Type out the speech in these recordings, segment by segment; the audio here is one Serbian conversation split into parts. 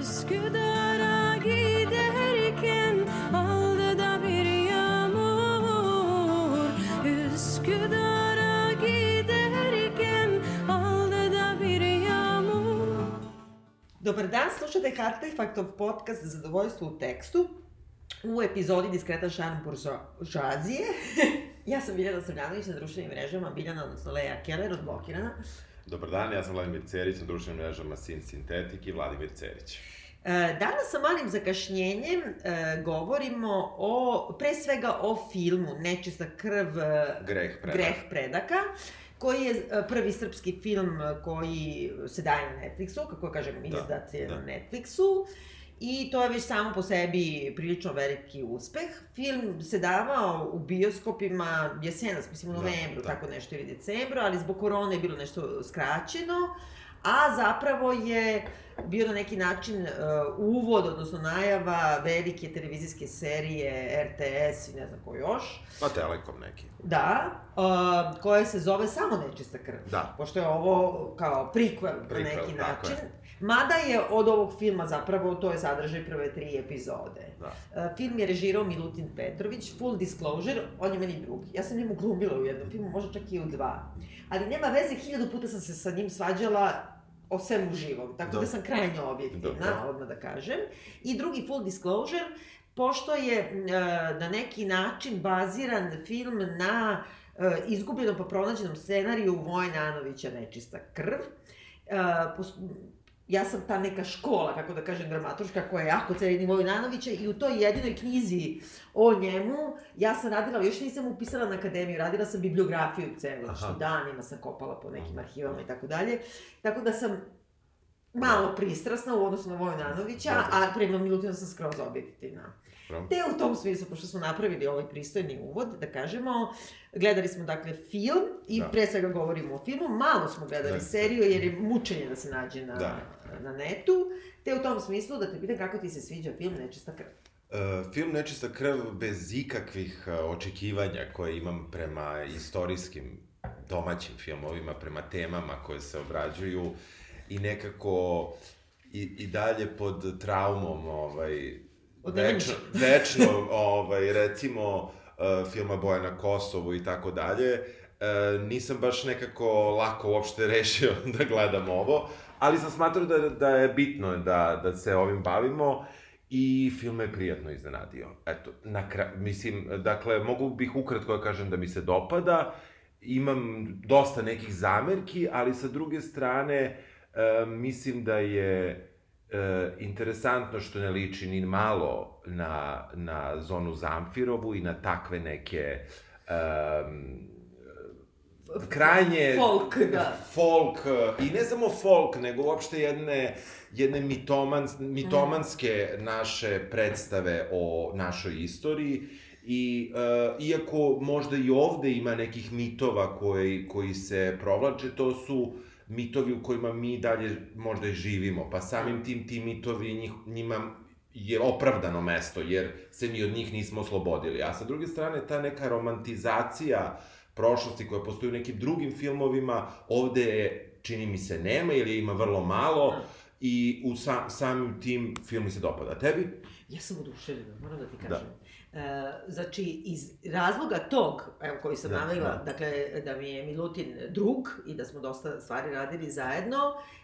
Üsküdar'a giderken aldı da bir yağmur Üsküdar'a giderken aldı da bir yağmur Dobar dan, slušate Artefaktov podcast Zadovoljstvo u tekstu u epizodi Diskretan šarm buržoazije. ja sam Biljana Srbljanović na društvenim mrežama, Biljana, odnosno Leja Keller, odblokirana. Dobar dan, ja sam Vladimir Cerić na društvenim mrežama Sin Sintetik i Vladimir Cerić. E, Danas sa malim zakašnjenjem e, govorimo o, pre svega o filmu Nečista krv, e, Greh predaka. Greh predaka koji je prvi srpski film koji se daje na Netflixu, kako kažem, Da, izdat je da. na Netflixu. I to je već samo po sebi prilično veliki uspeh. Film se davao u bioskopima jesenas, mislim u Da, novembru, da. tako nešto ili decembru, ali zbog korone je bilo nešto skraćeno. A zapravo je bio na neki način uh, uvod, odnosno najava velike televizijske serije RTS i ne znam ko još. Pa Telekom neki. Da, uh, koja se zove samo Nečista krv. Da. Pošto je ovo kao prikvel na Prequel, neki način. je. Mada je od ovog filma zapravo, to je sadržaj prve tri epizode. Da. Uh, film je režirao Milutin Petrović, Full Disclosure, on je meni drugi. Ja sam njemu glumila u jednom filmu, možda čak i u dva. Ali nema veze, hiljadu puta sam se sa njim svađala o svemu živom, tako da, Da. sam krajnje objektivna, Dobro. odmah da kažem. I drugi Full Disclosure, pošto je e, na neki način baziran film na e, izgubljenom pa pronađenom scenariju Vojna Anovića Nečista krv. Ja sam ta neka škola, kako da kažem, dramaturška, koja je jako ceni Vojnanovića i u toj jedinoj knjizi o njemu, ja sam radila, još nisam upisala na akademiju, radila sam bibliografiju celu, što danima sam kopala po nekim arhivama i tako dalje, tako da sam malo pristrasna u odnosu na Vojnanovića, a prema Milutinu sam skroz objektivna. Dobro. Te u tom smislu, pošto smo napravili ovaj pristojni uvod, da kažemo, gledali smo dakle film i Da. pre svega govorimo o filmu, malo smo gledali Da. seriju jer je mučenje da se nađe na, Da. na netu, te u tom smislu da te pitam kako ti se sviđa film Nečista krv. Uh, film Nečista krv bez ikakvih uh, očekivanja koje imam prema istorijskim domaćim filmovima, prema temama koje se obrađuju i nekako i, i dalje pod traumom ovaj, večno, večno ovaj, recimo uh, filma Boja na Kosovu i tako dalje, uh, nisam baš nekako lako uopšte rešio da gledam ovo, ali sam smatrao da, da je bitno da, da se ovim bavimo i film me je prijatno iznenadio. Eto, na kraju, mislim, dakle, mogu bih ukratko da kažem da mi se dopada, imam dosta nekih zamerki, ali sa druge strane, e, mislim da je e, interesantno što ne liči ni malo na, na zonu Zamfirovu i na takve neke um, krajnje... Folk, da. Folk, i ne samo folk, nego uopšte jedne, jedne mitoman, mitomanske naše predstave o našoj istoriji. I uh, iako možda i ovde ima nekih mitova koji, koji se provlače, to su mitovi u kojima mi dalje možda i živimo, pa samim tim ti mitovi njih, njima je opravdano mesto, jer se mi od njih nismo oslobodili. A sa druge strane, ta neka romantizacija prošlosti koja postoji u nekim drugim filmovima, ovde je, čini mi se, nema ili je ima vrlo malo i u sa, samim tim film mi se dopada. Tebi? Ja sam oduševljena, moram da ti Da. E, znači, iz razloga tog, evo koji sam Da, navela, da. dakle, da mi je Milutin drug i da smo dosta stvari radili zajedno,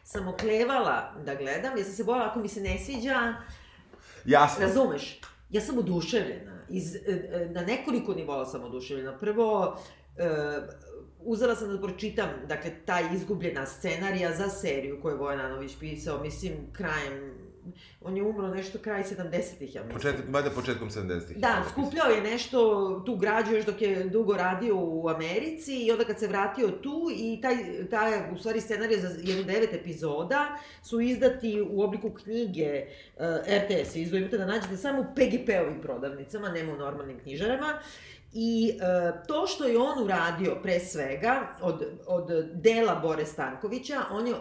sam oklevala da gledam, jer sam se bojala ako mi se ne sviđa, Jasno. razumeš, ja sam oduševljena. Iz, e, e, na nekoliko nivoa sam oduševljena. Prvo, e, uzela sam da pročitam, dakle, ta izgubljena scenarija za seriju koju je Vojnanović pisao, mislim, krajem, on je umro nešto kraj 70-ih, ja mislim. Početak, valjda početkom 70-ih. Da, skupljao je nešto, tu građu još dok je dugo radio u Americi i onda kad se vratio tu i taj, taj u stvari scenarij za jednu devet epizoda su izdati u obliku knjige uh, RTS, izdao imate da nađete samo u PGP-ovim prodavnicama, nema u normalnim knjižarama. I e, to što je on uradio pre svega od, od dela Bore Stankovića, on je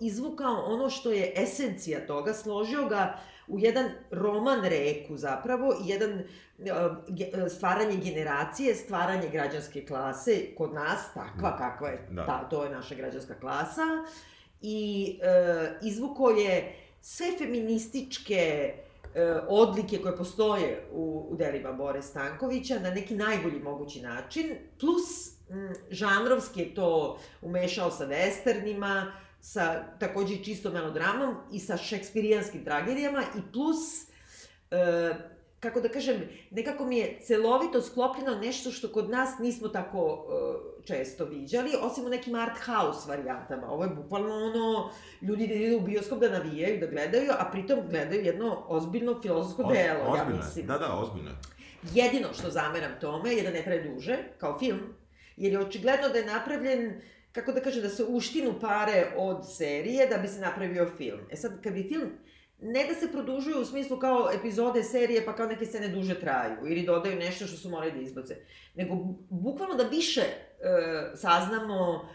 izvukao ono što je esencija toga, složio ga u jedan roman reku zapravo, i jedan e, ge- stvaranje generacije, stvaranje građanske klase kod nas, takva kakva je, Da. ta, to je naša građanska klasa, i e, izvukao je sve feminističke e, odlike koje postoje u, u delima Bore Stankovića na neki najbolji mogući način, plus m, žanrovski je to umešao sa westernima, sa takođe i čisto melodramom i sa šekspirijanskim tragedijama i plus e, kako da kažem, nekako mi je celovito sklopljeno nešto što kod nas nismo tako uh, često viđali, osim u nekim art house varijantama. Ovo je bukvalno ono, ljudi da idu u bioskop da navijaju, da gledaju, a pritom gledaju jedno ozbiljno filozofsko O- delo, ja ozbiljno je. mislim. Da, da, ozbiljno je. Jedino što zameram tome je da ne traje duže, kao film, jer je očigledno da je napravljen, kako da kažem, da se uštinu pare od serije da bi se napravio film. E sad, kad bi film ne da se produžuju u smislu kao epizode serije pa kao neke scene duže traju ili dodaju nešto što su morali da izbace, nego bu- bukvalno da više e, saznamo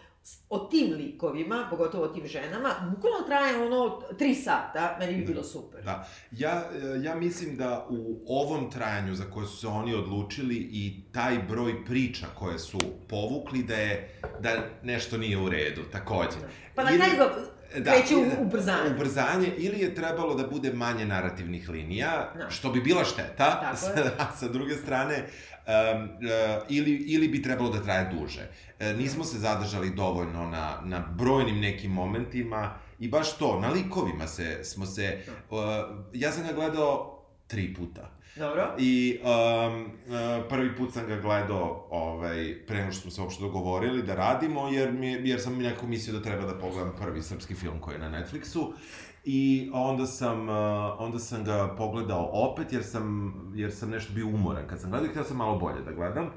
o tim likovima, pogotovo o tim ženama, bukvalno traje ono tri sata, meni bi bilo super. Da. Ja, e, ja mislim da u ovom trajanju za koje su se oni odlučili i taj broj priča koje su povukli da je da nešto nije u redu, takođe. Pa na Ili- kraju ga kreće u ubrzanje. Ubrzanje, ili je trebalo da bude manje narativnih linija, Da. što bi bila šteta, sa, sa druge strane, ili, ili bi trebalo da traje duže. E, nismo se zadržali dovoljno na, na brojnim nekim momentima i baš to, na likovima se, smo se, uh, ja sam ga gledao tri puta. Dobro. I um, prvi put sam ga gledao ovaj, pre nego što smo se uopšte dogovorili da radimo, jer, mi, jer sam nekako mislio da treba da pogledam prvi srpski film koji je na Netflixu. I onda sam, uh, onda sam ga pogledao opet, jer sam, jer sam nešto bio umoran kad sam gledao i htio sam malo bolje da gledam.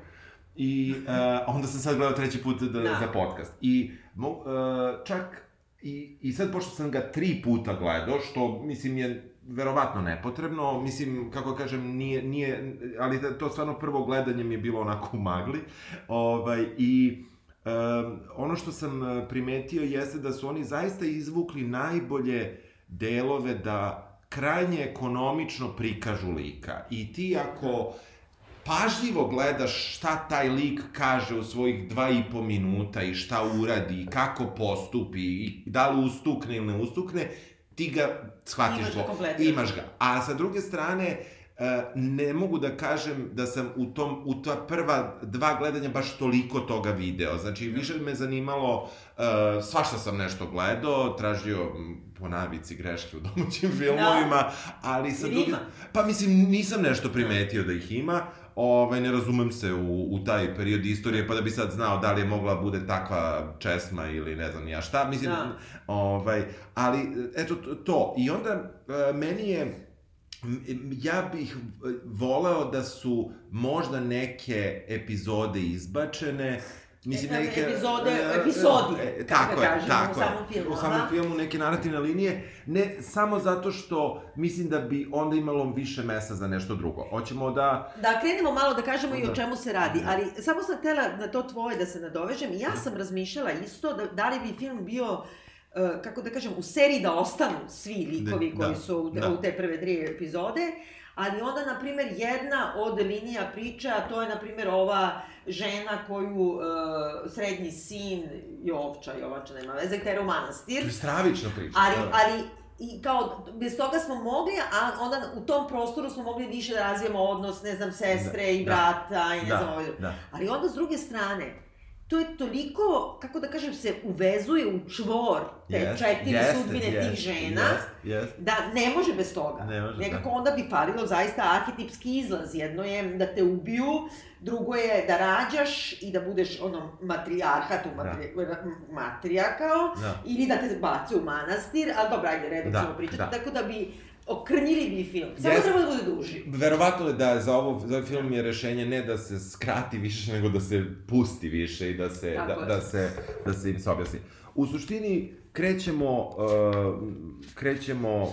I uh, onda sam sad gledao treći put da, Da. za podcast. I mo, uh, čak I, I sad, pošto sam ga tri puta gledao, što, mislim, je verovatno nepotrebno, mislim, kako kažem, nije, nije, ali da- to stvarno prvo gledanje mi je bilo onako u magli, ovaj, i um, ono što sam eh, primetio jeste da su oni zaista izvukli najbolje delove da krajnje ekonomično prikažu lika. I ti ako pažljivo gledaš šta taj lik kaže u svojih dva i po minuta i šta uradi i kako postupi i da li ustukne ili ne ustukne, ti ga shvatiš. Imaš ga kompletno. Imaš ga. A sa druge strane, e, ne mogu da kažem da sam u tom u ta prva dva gledanja baš toliko toga video. Znači više me zanimalo uh, svašta sam nešto gledao, tražio po navici greške u domaćim filmovima, ali sa ima. Pa mislim, nisam nešto primetio da ih ima, ovaj, ne razumem se u, u taj period istorije, pa da bi sad znao da li je mogla bude takva česma ili ne znam ja šta, mislim, Da. ovaj, ali eto to- i onda e, meni je, ja bih e, voleo da su možda neke epizode izbačene, Mislim, E, neke... epizode, e, epizodi, e, kako tako da je, kažemo, tako u samom filmu, U samom filmu neke narativne linije, ne samo zato što mislim da bi onda imalo više mesta za nešto drugo. Hoćemo da... Da krenemo malo da kažemo i Da. o čemu se radi, Da. ali samo sam htela na to tvoje da se nadovežem. Ja sam razmišljala isto da, da li bi film bio e, kako da kažem, u seriji da ostanu svi likovi Da, koji da, su u, da. u te prve tri epizode, ali onda, na primer, jedna od linija priče, a to je, na primer, ova žena koju e, srednji sin Jovča, Jovača, nema veze, htera u manastir. To je stravična priča. Ali, da. ali i kao, bez toga smo mogli, a onda u tom prostoru smo mogli više da razvijemo odnos, ne znam, sestre Da, i da, brata i ne da, znam, ovaj... Da. Ali onda s druge strane, to je toliko, kako da kažem, se uvezuje u čvor te Jest, četiri jeste, sudbine tih jest, žena, Jest, jest. da ne može bez toga. Ne može, Nekako da. onda bi falilo zaista arhetipski izlaz. Jedno je da te ubiju, drugo je da rađaš i da budeš ono matrijarhat u matri, matrija kao, Da. ili da te bace u manastir, ali dobro, ajde, redom Da, ćemo pričati, da. tako da bi okrnjili film. Samo Jeste. treba da bude duži. Verovatno je da za, ovo, za ovaj film je rešenje ne da se skrati više, nego da se pusti više i da se, Tako da, je. da, se, da se im se objasni. U suštini, krećemo, uh, krećemo uh,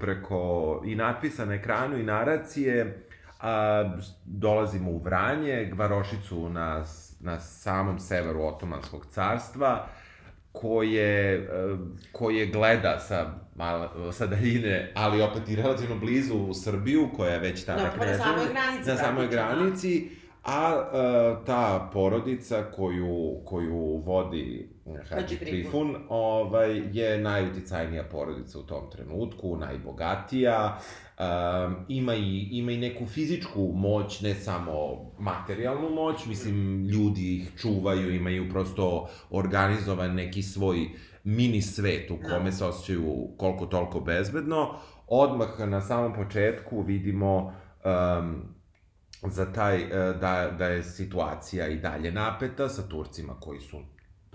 preko i natpisa na ekranu i naracije, a dolazimo u Vranje, Gvarošicu na, na samom severu Otomanskog carstva, koje, e, koje gleda sa, mala, sa daljine, ali opet i relativno blizu u Srbiju, koja je već tada Da, pa na samoj granici Na samoj da. granici, A uh, ta porodica koju, koju vodi Hadži Trifun. Trifun ovaj, je najuticajnija porodica u tom trenutku, najbogatija, um, ima, i, ima i neku fizičku moć, ne samo materijalnu moć, mislim, ljudi ih čuvaju, imaju prosto organizovan neki svoj mini svet u kome se osjećaju koliko toliko bezbedno. Odmah na samom početku vidimo um, za taj, e, da, da je situacija i dalje napeta sa Turcima koji su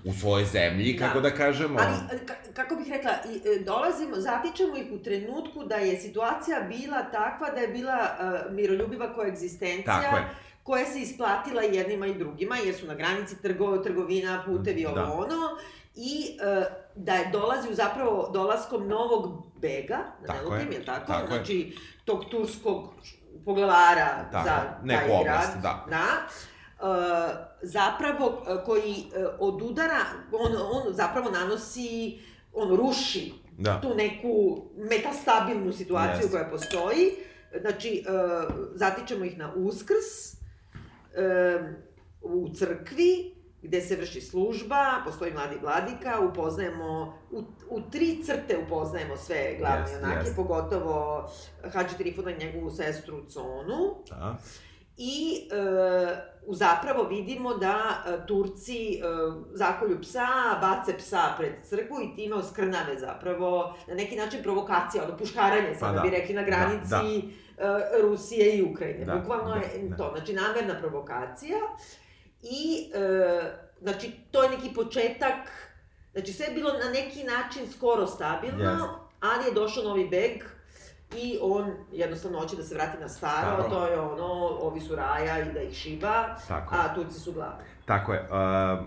u svojoj zemlji, kako da, kažemo. Ali, ka- kako bih rekla, e, dolazimo, zatičemo ih u trenutku da je situacija bila takva da je bila uh, miroljubiva koegzistencija, Tako je. koja se isplatila jednima i drugima, jer su na granici trgo, trgovina, putevi, ovo Da. ono, i da je dolazi zapravo dolaskom novog bega, da ne Tako lutim, je, je tako? tako znači, tog turskog poglavara Tako za neku taj oblast, grad. da. da uh, zapravo uh, koji uh, odudara, on, on zapravo nanosi, on ruši Da. tu neku metastabilnu situaciju Jeste. koja postoji. Znači, uh, zatičemo ih na uskrs, u crkvi, gde se vrši služba, postoji mladi vladika, upoznajemo, u, u tri crte upoznajemo sve glavne Jeste, junake, jeste. pogotovo Hadži Trifuna i njegovu sestru Conu. Da. I e, zapravo vidimo da e, Turci e, zakolju psa, bace psa pred crkvu i time oskrnave zapravo na neki način provokacija, ono puškaranje, sada da. bi rekli na Da, granici e, Rusije i Ukrajine. Da, Bukvalno da, je da. to, znači namerna provokacija. I, e, znači, to je neki početak, znači sve je bilo na neki način skoro stabilno, Jeste. ali je došao novi beg i on jednostavno hoće da se vrati na staro, Staro. to je ono, ovi su raja i da ih šiba, Tako a Turci su glavni. Tako je. Uh,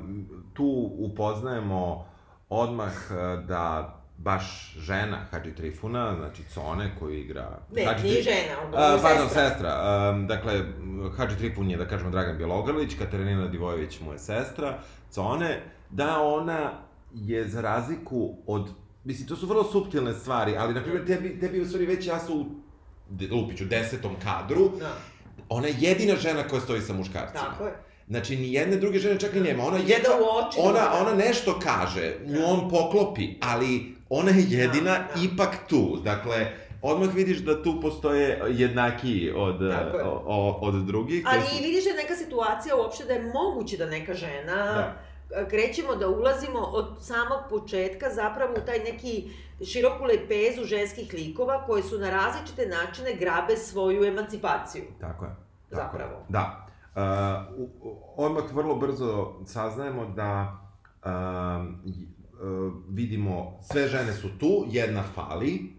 tu upoznajemo odmah uh, da baš žena Hadži Trifuna, znači Cone koju igra... Ne, Hadži nije Tri- žena, A, je pardon, sestra. sestra. Um, dakle, Hadži Trifun je, da kažemo, Dragan Bjelogrlić, Katarina Divojević mu je sestra, Cone, da ona je za razliku od... Mislim, to su vrlo suptilne stvari, ali, na primjer, tebi, tebi u stvari već ja su u, lupiću, desetom kadru, Da, ona je jedina žena koja stoji sa muškarcima. tako je. Znači, ni jedne druge žene čak i nema. Ona oči, ona, da. ona nešto kaže, nju Da. on poklopi, ali ona je jedina Da, da. ipak tu. Dakle, odmah vidiš da tu postoje jednaki od, je. o, o, od drugih. Ali su- i vidiš da je neka situacija uopšte da je moguće da neka žena Da. krećemo da ulazimo od samog početka zapravo u taj neki široku lepezu ženskih likova koji su na različite načine grabe svoju emancipaciju. Tako je. Tako Zapravo. Je. Da. Uh, odmah vrlo brzo saznajemo da uh, vidimo, sve žene su tu, jedna fali,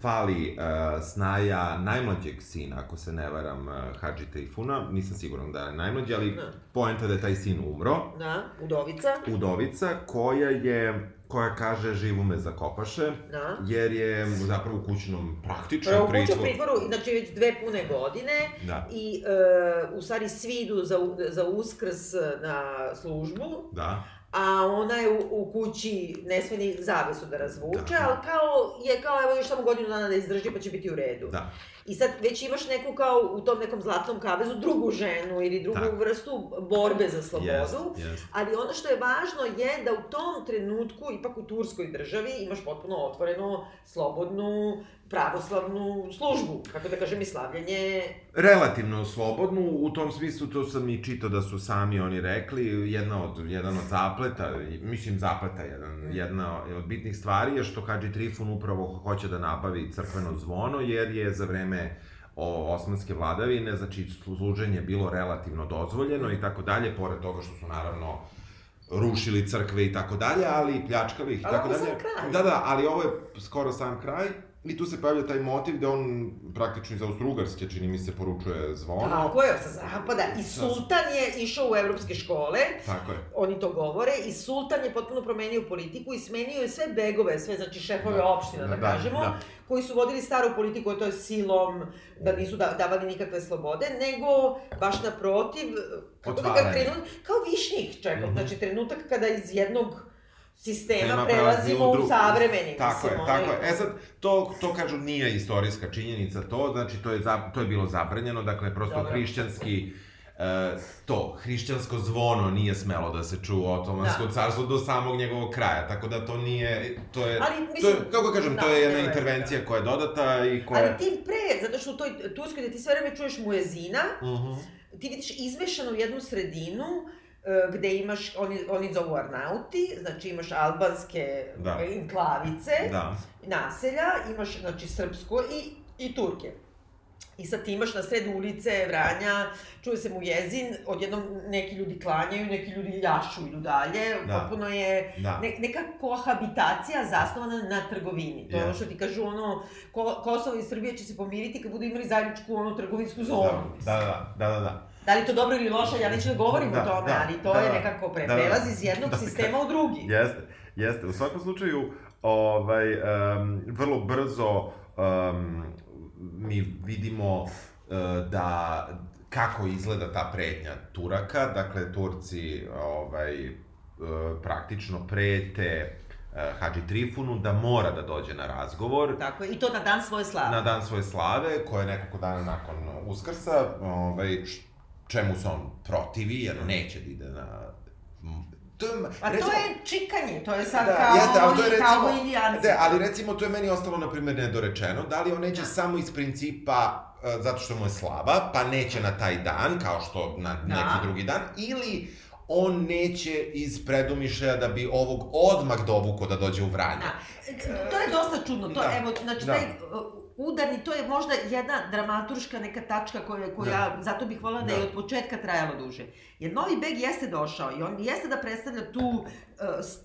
fali uh, snaja najmlađeg sina, ako se ne varam, uh, Hadži Trifuna, nisam siguran da je najmlađi, ali Da. poenta da je taj sin umro, Da, udovica. udovica koja je, koja kaže živu me zakopaše, Da. jer je zapravo u kućnom praktičnom Prvo kuća u pritvoru. pritvoru, znači već dve pune godine Da, i e, u stvari svi idu za, za uskrs na službu, da. A ona je u, u kući, ne sme ni zavesu da razvuče, Da. ali kao, je kao evo još samo godinu dana da izdrži pa će biti u redu. Da. I sad već imaš neku kao u tom nekom zlatnom kavezu drugu ženu ili drugu Tako. vrstu borbe za slobodu. Jest, jest. Ali ono što je važno je da u tom trenutku, ipak u turskoj državi, imaš potpuno otvoreno, slobodnu, pravoslavnu službu, kako da kažem, i slavljanje Relativno slobodnu, u tom smislu to sam i čitao da su sami oni rekli, jedna od, jedan od zapleta, mislim zapleta, jedan, jedna od bitnih stvari je što Hadži Trifun upravo hoće da nabavi crkveno zvono, jer je za vreme o, osmanske vladavine, znači služenje bilo relativno dozvoljeno i tako dalje, pored toga što su naravno rušili crkve i tako dalje, ali pljačkali ih i tako dalje. Da, da, ali ovo je skoro sam kraj i tu se pojavlja taj motiv da on praktično iz Austro-Ugarske, čini mi se, poručuje zvono. Tako je, sa zapada. I sultan je išao u evropske škole, Tako je. oni to govore, i sultan je potpuno promenio politiku i smenio je sve begove, sve, znači šefove Da, opština, da, da, kažemo, da. koji su vodili staru politiku, to je silom, da nisu da, davali nikakve slobode, nego baš naprotiv, kako da ga Otvaranje. krenu, kao višnjih čekam, Mhm. znači trenutak kada iz jednog sistema Tema prelazimo prelazi u u savremeni, Tako je, mislim, tako ono, je. E sad, to, to kažu nije istorijska činjenica to, znači to je, za, to je bilo zabranjeno, dakle prosto Dobro. hrišćanski e, to, hrišćansko zvono nije smelo da se čuje otomansko Da. carstvo do samog njegovog kraja, tako da to nije, to je, Ali, to mislim, je kako kažem, to da, je jedna intervencija koja je dodata i koja... Ali tim pre, zato što u toj Turskoj gde ti sve vreme čuješ muezina, Mhm. ti vidiš izmešanu jednu sredinu gde imaš, oni, oni zovu Arnauti, znači imaš albanske Da. da. enklavice, Da, naselja, imaš znači srpsko i, i Turke. I sad ti imaš na sred ulice Vranja, čuje se mu jezin, odjednom neki ljudi klanjaju, neki ljudi ljašu, idu dalje, Da. potpuno je da. ne, neka kohabitacija zasnovana na trgovini. To je ono Yes. što ti kažu, ono, Ko, Kosovo i Srbija će se pomiriti kad budu imali zajedničku onu trgovinsku zonu. Da, da, da, da, da. Da li to dobro ili loše, ja neću da govorim Da, o tome, da, ali to da, je da. nekako pre, Da, da. prelaz iz jednog Da, sistema u drugi. Jeste, jeste. U svakom slučaju, ovaj, um, vrlo brzo um, mi vidimo uh, da kako izgleda ta pretnja Turaka. Dakle, Turci ovaj, uh, praktično prete uh, Hadži Trifunu da mora da dođe na razgovor Tako je, i to na dan svoje slave. na dan svoje slave, koje je nekoliko dana nakon Uskrsa, ovaj, čemu se on protivi, jer neće da ide na... To je, Pa to je čikanje, to je sad Da, kao, jeste, ali to je recimo- kao indijanci. Da, ali recimo to je meni ostalo, na primjer, nedorečeno. Da li on neće Da. samo iz principa, e, zato što mu je slava, pa neće na taj dan, kao što na Da. neki drugi dan, ili on neće iz predumišljaja da bi ovog odmah dovuko da dođe u Vranje. Da. To je dosta čudno, to, Da. evo, znači, Da. taj uh, udarni, to je možda jedna dramaturška neka tačka koja, koja zato bih voljela da. Da. je od početka trajalo duže. Jer Novi Beg jeste došao i on jeste da predstavlja tu uh,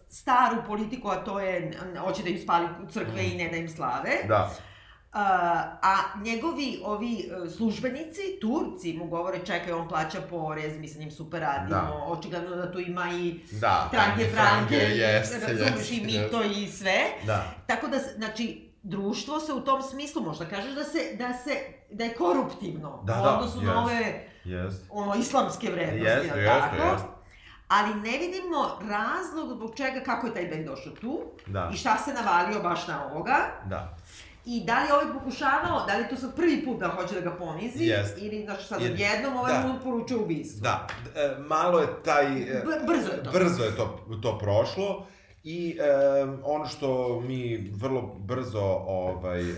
staru politiku, a to je, hoće da im spali crkve i ne da im slave. Da, Uh, a njegovi ovi uh, službenici, Turci, mu govore čekaj, on plaća porez, mi sa njim super radimo, Da. očigledno da tu ima i da. trange, frange, jeste, razumeš jeste, i mito i sve. Da, Tako da, znači, društvo se u tom smislu, možda kažeš da se, da se, da je koruptivno Da, u da, odnosu jest. na ove, jeste. ono, islamske vrednosti, Jeste, jel jeste, tako? jeste. Ali ne vidimo razlog zbog čega, kako je taj bend došao tu Da, i šta se navalio baš na ovoga. da. I da li je ovaj pokušavao, da li je to sad prvi put da hoće da ga ponizi, Jest. ili znači sad Jer- odjednom ovaj da. mu poručuje ubistvo. Da, e, malo je taj... e, brzo je to. Brzo je to, to prošlo i e, ono što mi vrlo brzo ovaj, e,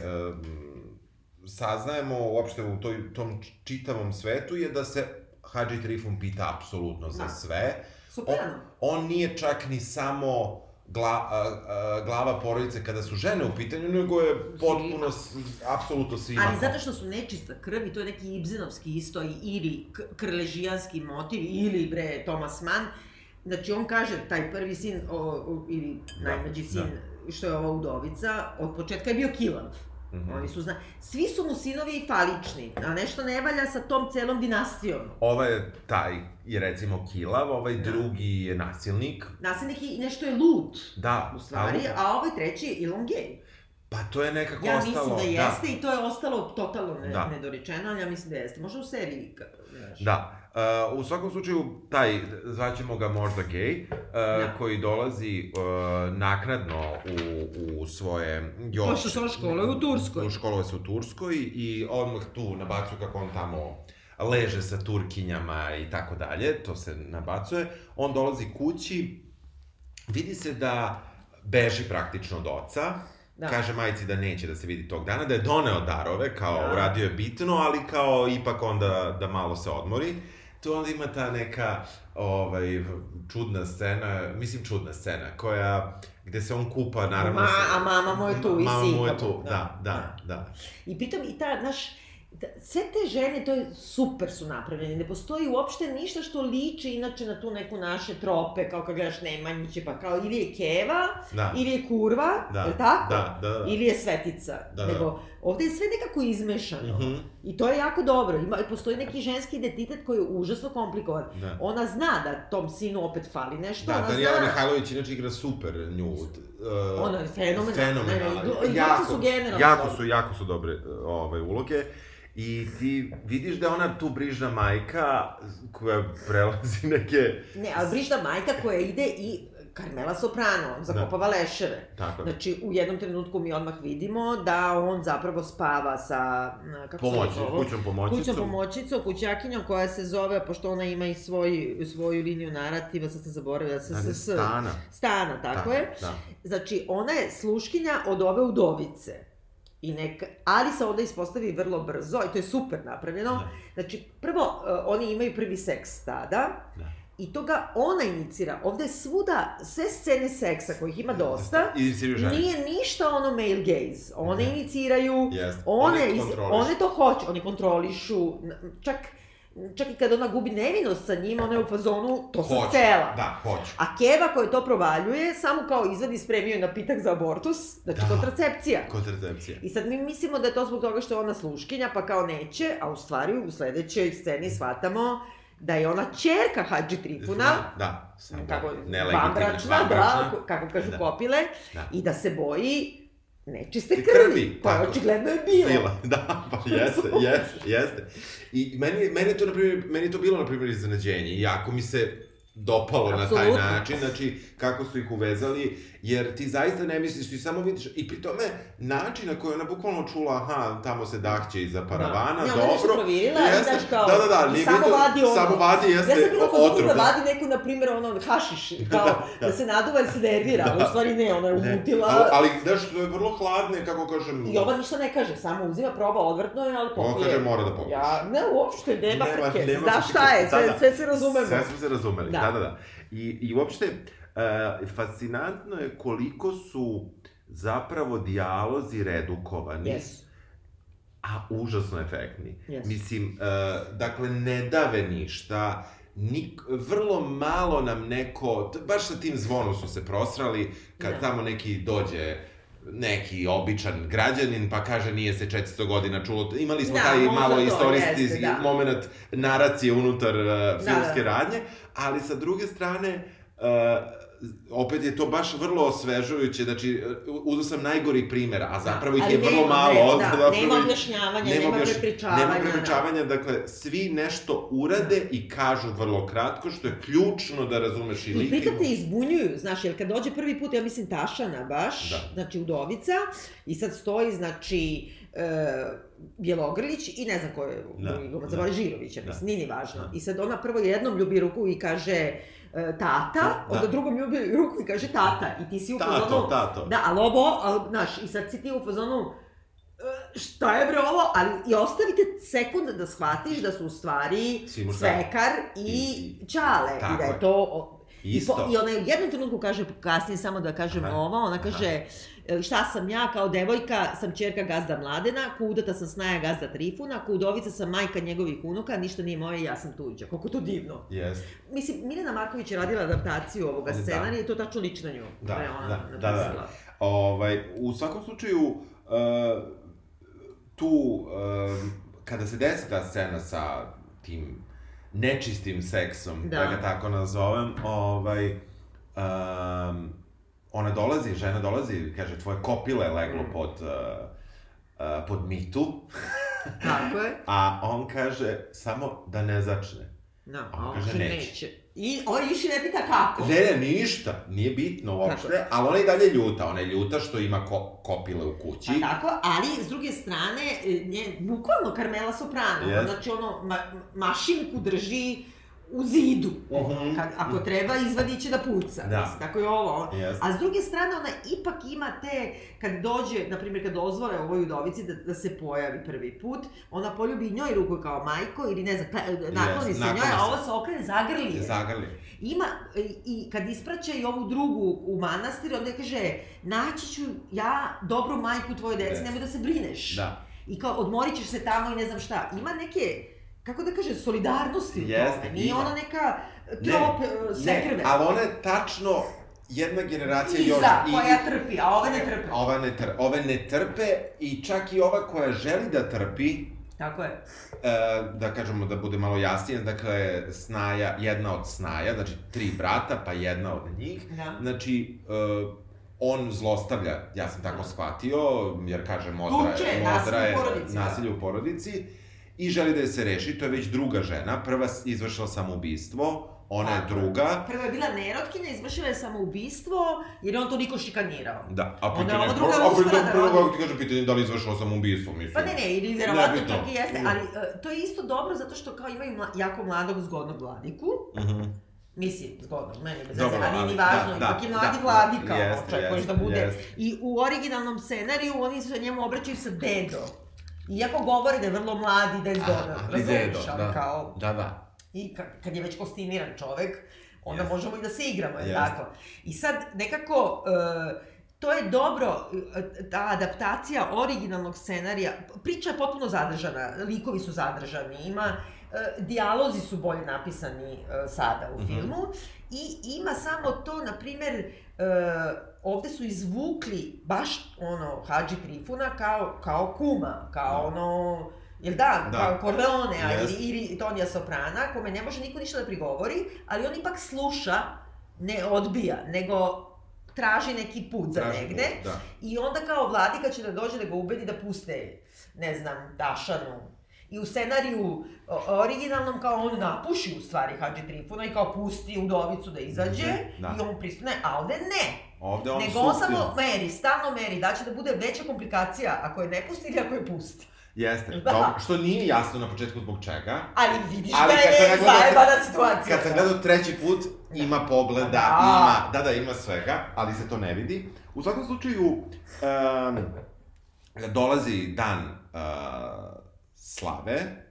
saznajemo uopšte u toj, tom čitavom svetu je da se Hadži Trifun pita apsolutno za Da. sve. Superano. On nije čak ni samo gla, a, a, glava porodice kada su žene u pitanju, nego je potpuno, apsolutno svima. Ali zato što su nečista krv i to je neki Ibzenovski isto i ili krležijanski motiv ili bre Thomas Mann. Znači on kaže taj prvi sin o, o, ili Da, najmlađi sin što je ova udovica od početka je bio kilav. Mhm. Oni su zna... Svi su mu sinovi falični, a nešto ne valja sa tom celom dinastijom. Ovaj je taj, je recimo kilav, ovaj Da. drugi je nasilnik. Nasilnik i nešto je lud, Da, u stvari, ali- a ovaj treći je Elon Gay. Pa to je nekako Ja ostalo... mislim da jeste i to je ostalo totalno ne, Da. nedorečeno, ali ja mislim da jeste. Možda u seriji, ka- znaš. Da. Uh, u svakom slučaju, taj, zvaćemo ga možda gej, uh, Da. koji dolazi uh, naknadno u, u svoje... Još, Pošto se on školuje u Turskoj. Školuje se u Turskoj i odmah tu nabacuju kako on tamo leže sa turkinjama i tako dalje, to se nabacuje. On dolazi kući, vidi se da beži praktično od oca, Da. Kaže majici da neće da se vidi tog dana, da je doneo darove, kao Da. uradio je bitno, ali kao ipak onda da malo se odmori. Tu onda ima ta neka ovaj, čudna scena, mislim čudna scena, koja, gde se on kupa, naravno... Ma, se- a mama mu je tu i Mama mu je tu, mu, da, da, da, da. I pitam, i ta, znaš, da, sve te žene, to je super su napravljene, ne postoji uopšte ništa što liči inače na tu neku naše trope, kao kad gledaš Nemanjiće, pa kao ili je keva, Da, ili je kurva, da, je tako? da, da, da. Ili je svetica. Da, da. Nego, ovde je sve nekako izmešano. Mhm, I to je jako dobro. Ima, postoji neki ženski identitet koji je užasno komplikovan. da. Ona zna da tom sinu opet fali nešto, Da, ona Danijela zna... Mihajlović inače igra super nju. Uh, Ona je fenomenalna. Fenomenalna. Ne, Jako, su generalno jako su, jako su dobre uh, ove uloge. I ti vidiš da ona tu brižna majka koja prelazi neke... Ne, ali brižna majka koja ide i Carmela Soprano, on zakopava leševe. Tako. Znači, u jednom trenutku mi odmah vidimo da on zapravo spava sa, kako se Pomoći, zove? kućnom pomoćicom. Kućnom pomoćicom, kućakinjom koja se zove, pošto ona ima i svoj, svoju liniju narativa, sad sam zaboravila, s, Da, s, s, Stana. Stana, tako, je. Da. Znači, ona je sluškinja od ove udovice. I neka, ali se onda ispostavi vrlo brzo, i to je super napravljeno. Da. Znači, prvo, uh, oni imaju prvi seks tada, Da. I to ga ona inicira. Ovde svuda, sve scene seksa, kojih ima dosta, I Siriju žene. nije ništa ono male gaze. One Ne. iniciraju, Jeste. one, One iz, one to hoće, oni kontrolišu, čak, čak i kad ona gubi nevinost sa njim, ona je u fazonu, to sam htela. Da, hoću. A Keva koja to provaljuje, samo kao izvadi spremio je napitak za abortus, znači Da. kontracepcija. Kontracepcija. I sad mi mislimo da je to zbog toga što je ona sluškinja, pa kao neće, a u stvari u sledećoj sceni shvatamo da je ona čerka Hadži Trifuna, Da, samo kako, vanbračna, da, kako kažu Da. kopile, Da. i da se boji nečiste Krvi, krvi, koja tako. očigledno je bila. Bila, da, pa jeste, jeste, jeste. I meni, meni je to, na primjer, meni je to bilo, na primjer, iznenađenje. I jako mi se dopalo na taj način, znači, kako su ih uvezali, jer ti zaista ne misliš, ti samo vidiš, i pri tome, način na koji ona bukvalno čula, aha, tamo se dahće iza paravana, Da. Ne, ona je nešto dobro. provirila, i jeste, znaš kao, da, da, da, i nije samo bitno- vadi ono. Samo vadi, jeste, Ja sam bila otrov, da da. vadi neku, na primjer, ono, hašiš, kao, Da, da, da. se naduva i se nervira, Da. da. u stvari ne, ona je Ne, umutila. Ali, ali, znaš, to je vrlo hladne, kako kažem... I ova ništa ne kaže, samo uzima, proba, odvrtno je, ali popije. kaže mora da pokuša. Ja, ne, uopšte, nema, Nema- frke. nema Znaš šta je, sve, Da, da. sve se razumemo. Sve smo se razumeli, da, Da. da, da. I, i uopšte, uh, fascinantno je koliko su zapravo dijalozi redukovani, Jesu. a užasno efektni. Jesu. Mislim, uh, dakle, ne dave ništa, Nik, vrlo malo nam neko, baš sa tim zvonom su se prosrali, kad Da. tamo neki dođe neki običan građanin pa kaže nije se 400 godina čulo. Imali smo Da, taj malo to, istorijski jeste, da. moment naracije unutar uh, filmske da. radnje, ali sa druge strane uh, opet je to baš vrlo osvežujuće, znači uzeo sam najgori primer, a zapravo ih Ali je vrlo nema, malo. nema, zapravo da, nema ih- objašnjavanja, nema, objaš- prepričavanja. Nema prepričavanja, dakle, svi nešto urade i kažu vrlo kratko, što je ključno da razumeš i Da. I lik. pritom te izbunjuju, znaš, jer kad dođe prvi put, ja mislim Tašana baš, Da. znači udovica, i sad stoji, znači, e, Bjelogrlić i ne znam ko je Da, glumac, da. da. Žirović, ja Da. mislim, nije ni važno. Da. I sad ona prvo jednom ljubi ruku i kaže tata, Da. onda drugom ljubi ruku i kaže tata, i ti si u Tato, fazonu... tato. Da, ali ovo, znaš, i sad si ti u fazonu, e, šta je bre ovo, ali i ostavite sekund da shvatiš da su u stvari. Svekar i, I- Čale, i da je. to... o- I, Isto. po, I ona u jednom trenutku kaže, kasnije samo da kažem Aha. ovo, ona kaže, e, šta sam ja kao devojka, sam čerka gazda Mladena, kudata sam snaja gazda Trifuna, kudovica sam majka njegovih unuka, ništa nije moje, ja sam tuđa. Koliko to divno. Jeste. Mislim, Milena Marković je radila adaptaciju ovoga Da. scenarija i to tačno lično nju. Da, je ona da, da, napisala. da. Ovaj, u svakom slučaju, uh, tu, uh, kada se desi ta scena sa tim nečistim seksom, da, Da. ga tako nazovem, ovaj, um, ona dolazi, žena dolazi, kaže, tvoje kopile leglo Mm. pod, uh, uh, pod mitu, Tako je. a on kaže, samo da ne začne. Da, a on on kaže neće. neće. I ovaj više ne pita kako. Ne, ne, ništa, nije bitno uopšte, Tako ali ona je i dalje ljuta, ona je ljuta što ima ko, kopile u kući. Pa tako, ali s druge strane, e, nje, bukvalno Carmela Soprano, Jest. znači ono, ma, mašinku drži u zidu. Mhm. Kad, ako treba, izvadit će da puca. Da. Mislim, tako je ovo. Jeste. A s druge strane, ona ipak ima te, kad dođe, na primjer, kad dozvole ovoj udovici da, da se pojavi prvi put, ona poljubi njoj ruku kao majko, ili ne znam, nakloni se nakloni njoj, a se. ovo se okrene zagrli. je. Zagrli. Ima, i, kad ispraća i ovu drugu u manastir, onda kaže, naći ću ja dobru majku tvoje dece, Dece. nemoj da se brineš. Da. I kao, odmorit ćeš se tamo i ne znam šta. Ima neke, kako da kaže, solidarnosti u Jeste, tome. Nije ima. ona neka trop ne, sekrve. Ne, ali ona je tačno jedna generacija Iza, još... koja trpi, a ove ne trpe. Ova ne, tr, ove ne trpe i čak i ova koja želi da trpi, Tako je. e, da kažemo da bude malo jasnije, dakle, snaja, jedna od snaja, znači tri brata, pa jedna od njih, Da. znači, e, on zlostavlja, ja sam tako shvatio, jer kaže modra Tuče, je, nasilje modra u je porodici, da. nasilje u porodici i želi da je se reši, to je već druga žena, prva izvršila samoubistvo, ona je druga. Prva je bila nerotkinja, izvršila je samoubistvo, jer je on toliko šikanirao. Da, a pitanje, ova druga a pritom da prvo kako ti kaže pitanje da li izvršila sam ubistvo, mislim. Pa ne, ne, ili verovatno čak i jeste, Mm. ali e, to je isto dobro zato što kao imaju mla, jako mladog zgodnog vladiku, Mhm. mislim, zgodnog, meni bez veze, ali nije važno, da, da, ipak je mladi da, vladika, može jeste, da bude. jeste. I u originalnom scenariju oni se njemu obraćaju sa dedo. Iako govore da je vrlo mladi, da je zgodan, dedo, razumiješ, ali da. kao, Da, da. i ka- kad je već kostimiran čovek, onda Jeste. možemo i da se igramo, je Jeste. tako? I sad, nekako, e, to je dobro, e, ta adaptacija originalnog scenarija, priča je potpuno zadržana, likovi su zadržani, ima, e, dijalozi su bolje napisani sada u Mhm. filmu i ima samo to, na primer, e, ovde su izvukli baš ono Hadži Trifuna kao, kao kuma, kao Da. ono, jel da, Da. kao Corleone, Jest. ili, ili Tonija Soprana, kome ne može niko ništa da prigovori, ali on ipak sluša, ne odbija, nego traži neki put za Traži negde. put, Da. I onda kao vladika će da dođe da ga ubedi da puste, ne znam, Dašanu. I u scenariju originalnom kao on napuši u stvari Hadži Trifuna i kao pusti udovicu da izađe Mhm, da. i on pristane, a ovde ne. Ovde on Nego on samo meri, stalno meri, da će da bude veća komplikacija ako je ne pusti ili ako je pusti. Jeste, Da. dobro, što nije jasno na početku zbog čega. Ali vidiš Ali da je zajebana situacija. Kad sam gledao treći put, ima pogleda, Da. ima, da, da, ima svega, ali se to ne vidi. U svakom slučaju, um, dolazi dan uh, slave,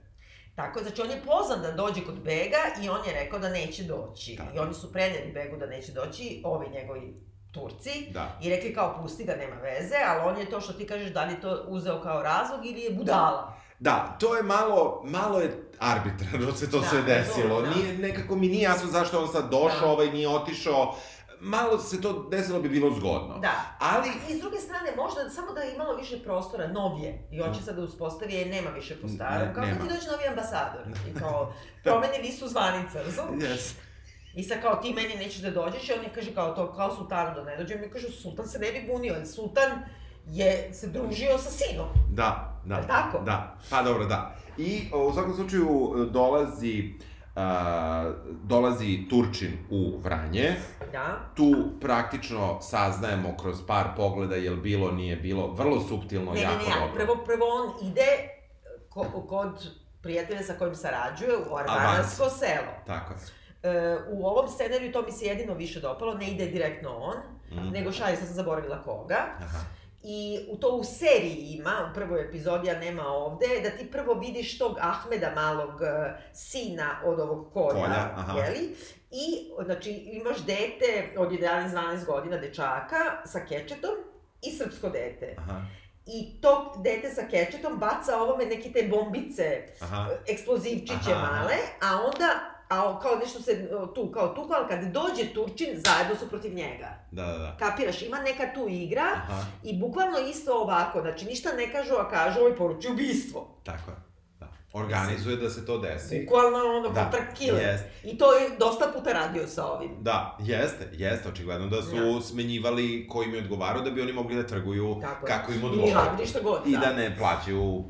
Tako, znači on je pozvan da dođe kod Bega i on je rekao da neće doći. Tako. I oni su preneli Begu da neće doći, ovi njegovi Turci. da. I rekli kao pusti ga, nema veze, ali on je to što ti kažeš da li to uzeo kao razlog ili je budala. Da, to je malo, malo je arbitrarno se to Da, sve desilo. da. Nije, nekako mi nije jasno zašto on sad došao, Da. ovaj nije otišao. Malo se to desilo bi bilo zgodno. Da. Ali, I s druge strane, možda samo da je imalo više prostora, novije, i hoće sad da uspostavi, jer nema više po Ne, starom, kao nema. kad ti dođe novi ambasador, i kao, promenili su zvanice, razumiješ? yes. I sad kao ti meni nećeš da dođeš i on je kaže kao to, kao sultanu da ne dođe. Mi kažu sultan se ne bi bunio, ali sultan je se družio sa sinom. Da, da. Jel tako? Da, pa dobro, da. I u svakom slučaju e, dolazi, a, dolazi Turčin u Vranje. Da. Tu praktično saznajemo kroz par pogleda jel bilo, nije bilo, vrlo suptilno, Ne, ne, jako ne, ali dobro. prvo, prvo on ide ko, kod prijatelja sa kojim sarađuje u Arbanarsko selo. Tako je. E, u ovom scenariju to mi se jedino više dopalo, ne ide direktno on, Mm. nego šalje, sad sam zaboravila koga. Aha. I u to u seriji ima, u prvoj epizodi, a nema ovde, da ti prvo vidiš tog Ahmeda malog e, sina od ovog kolja, Kolja, aha. jeli? I, znači, imaš dete od 11-12 godina, dečaka, sa kečetom i srpsko dete. Aha. I to dete sa kečetom baca ovome neke te bombice, Aha. eksplozivčiće Aha, aha. male, a onda a kao nešto se tu, kao tu, ali kad dođe Turčin, zajedno su protiv njega. Da, da, da. Kapiraš, ima neka tu igra, Aha. i bukvalno isto ovako, znači ništa ne kažu, a kažu ovaj poruči ubistvo. Tako je. Da. Organizuje da se to desi. Bukvalno ono, Da, kontra killer. jest. I to je dosta puta radio sa ovim. Da, jeste, jeste, očigledno da su Da. smenjivali ko im je odgovarao da bi oni mogli da trguju Tako je. kako im Ili odgovara. radi šta god, I da. da ne plaćaju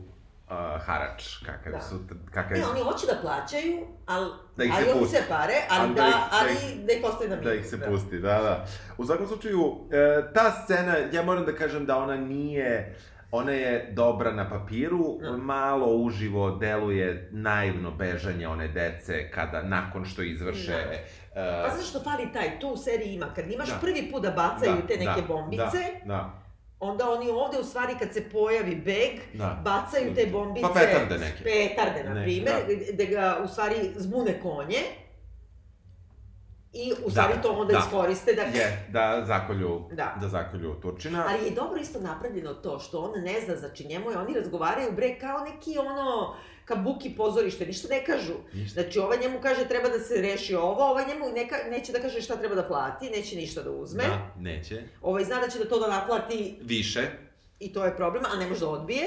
uh, harač, kakav Da. su, kakav, Ne, oni hoće da plaćaju, ali, Da ih se ali pusti. se pare, ali, Ali da da, ih- da ali da ih ostaje na da miru. ih se pusti, da, da. U svakom slučaju, e, ta scena, ja moram da kažem da ona nije, ona je dobra na papiru, Da. malo uživo deluje naivno bežanje one dece kada, nakon što izvrše... Da. e, Pa znaš što fali taj, tu u seriji ima, kad imaš Da. prvi put da bacaju da, te neke da, bombice, Da, da, onda oni ovde u stvari kad se pojavi beg, da. bacaju te bombice... Pa petarde neke. Petarde, na primer, da. da. ga u stvari zbune konje. I u stvari Da, to onda da. iskoriste da... Je, da zakolju, Da. da zakolju Turčina. Ali je dobro isto napravljeno to što on ne zna, znači njemu je, oni razgovaraju bre kao neki ono kabuki pozorište, ništa ne kažu. Ništa. Znači ovaj njemu kaže treba da se reši ovo, ovaj njemu neka, neće da kaže šta treba da plati, neće ništa da uzme. Da, neće. Ovaj zna da će da to da naplati Više. I to je problem, a ne može da odbije.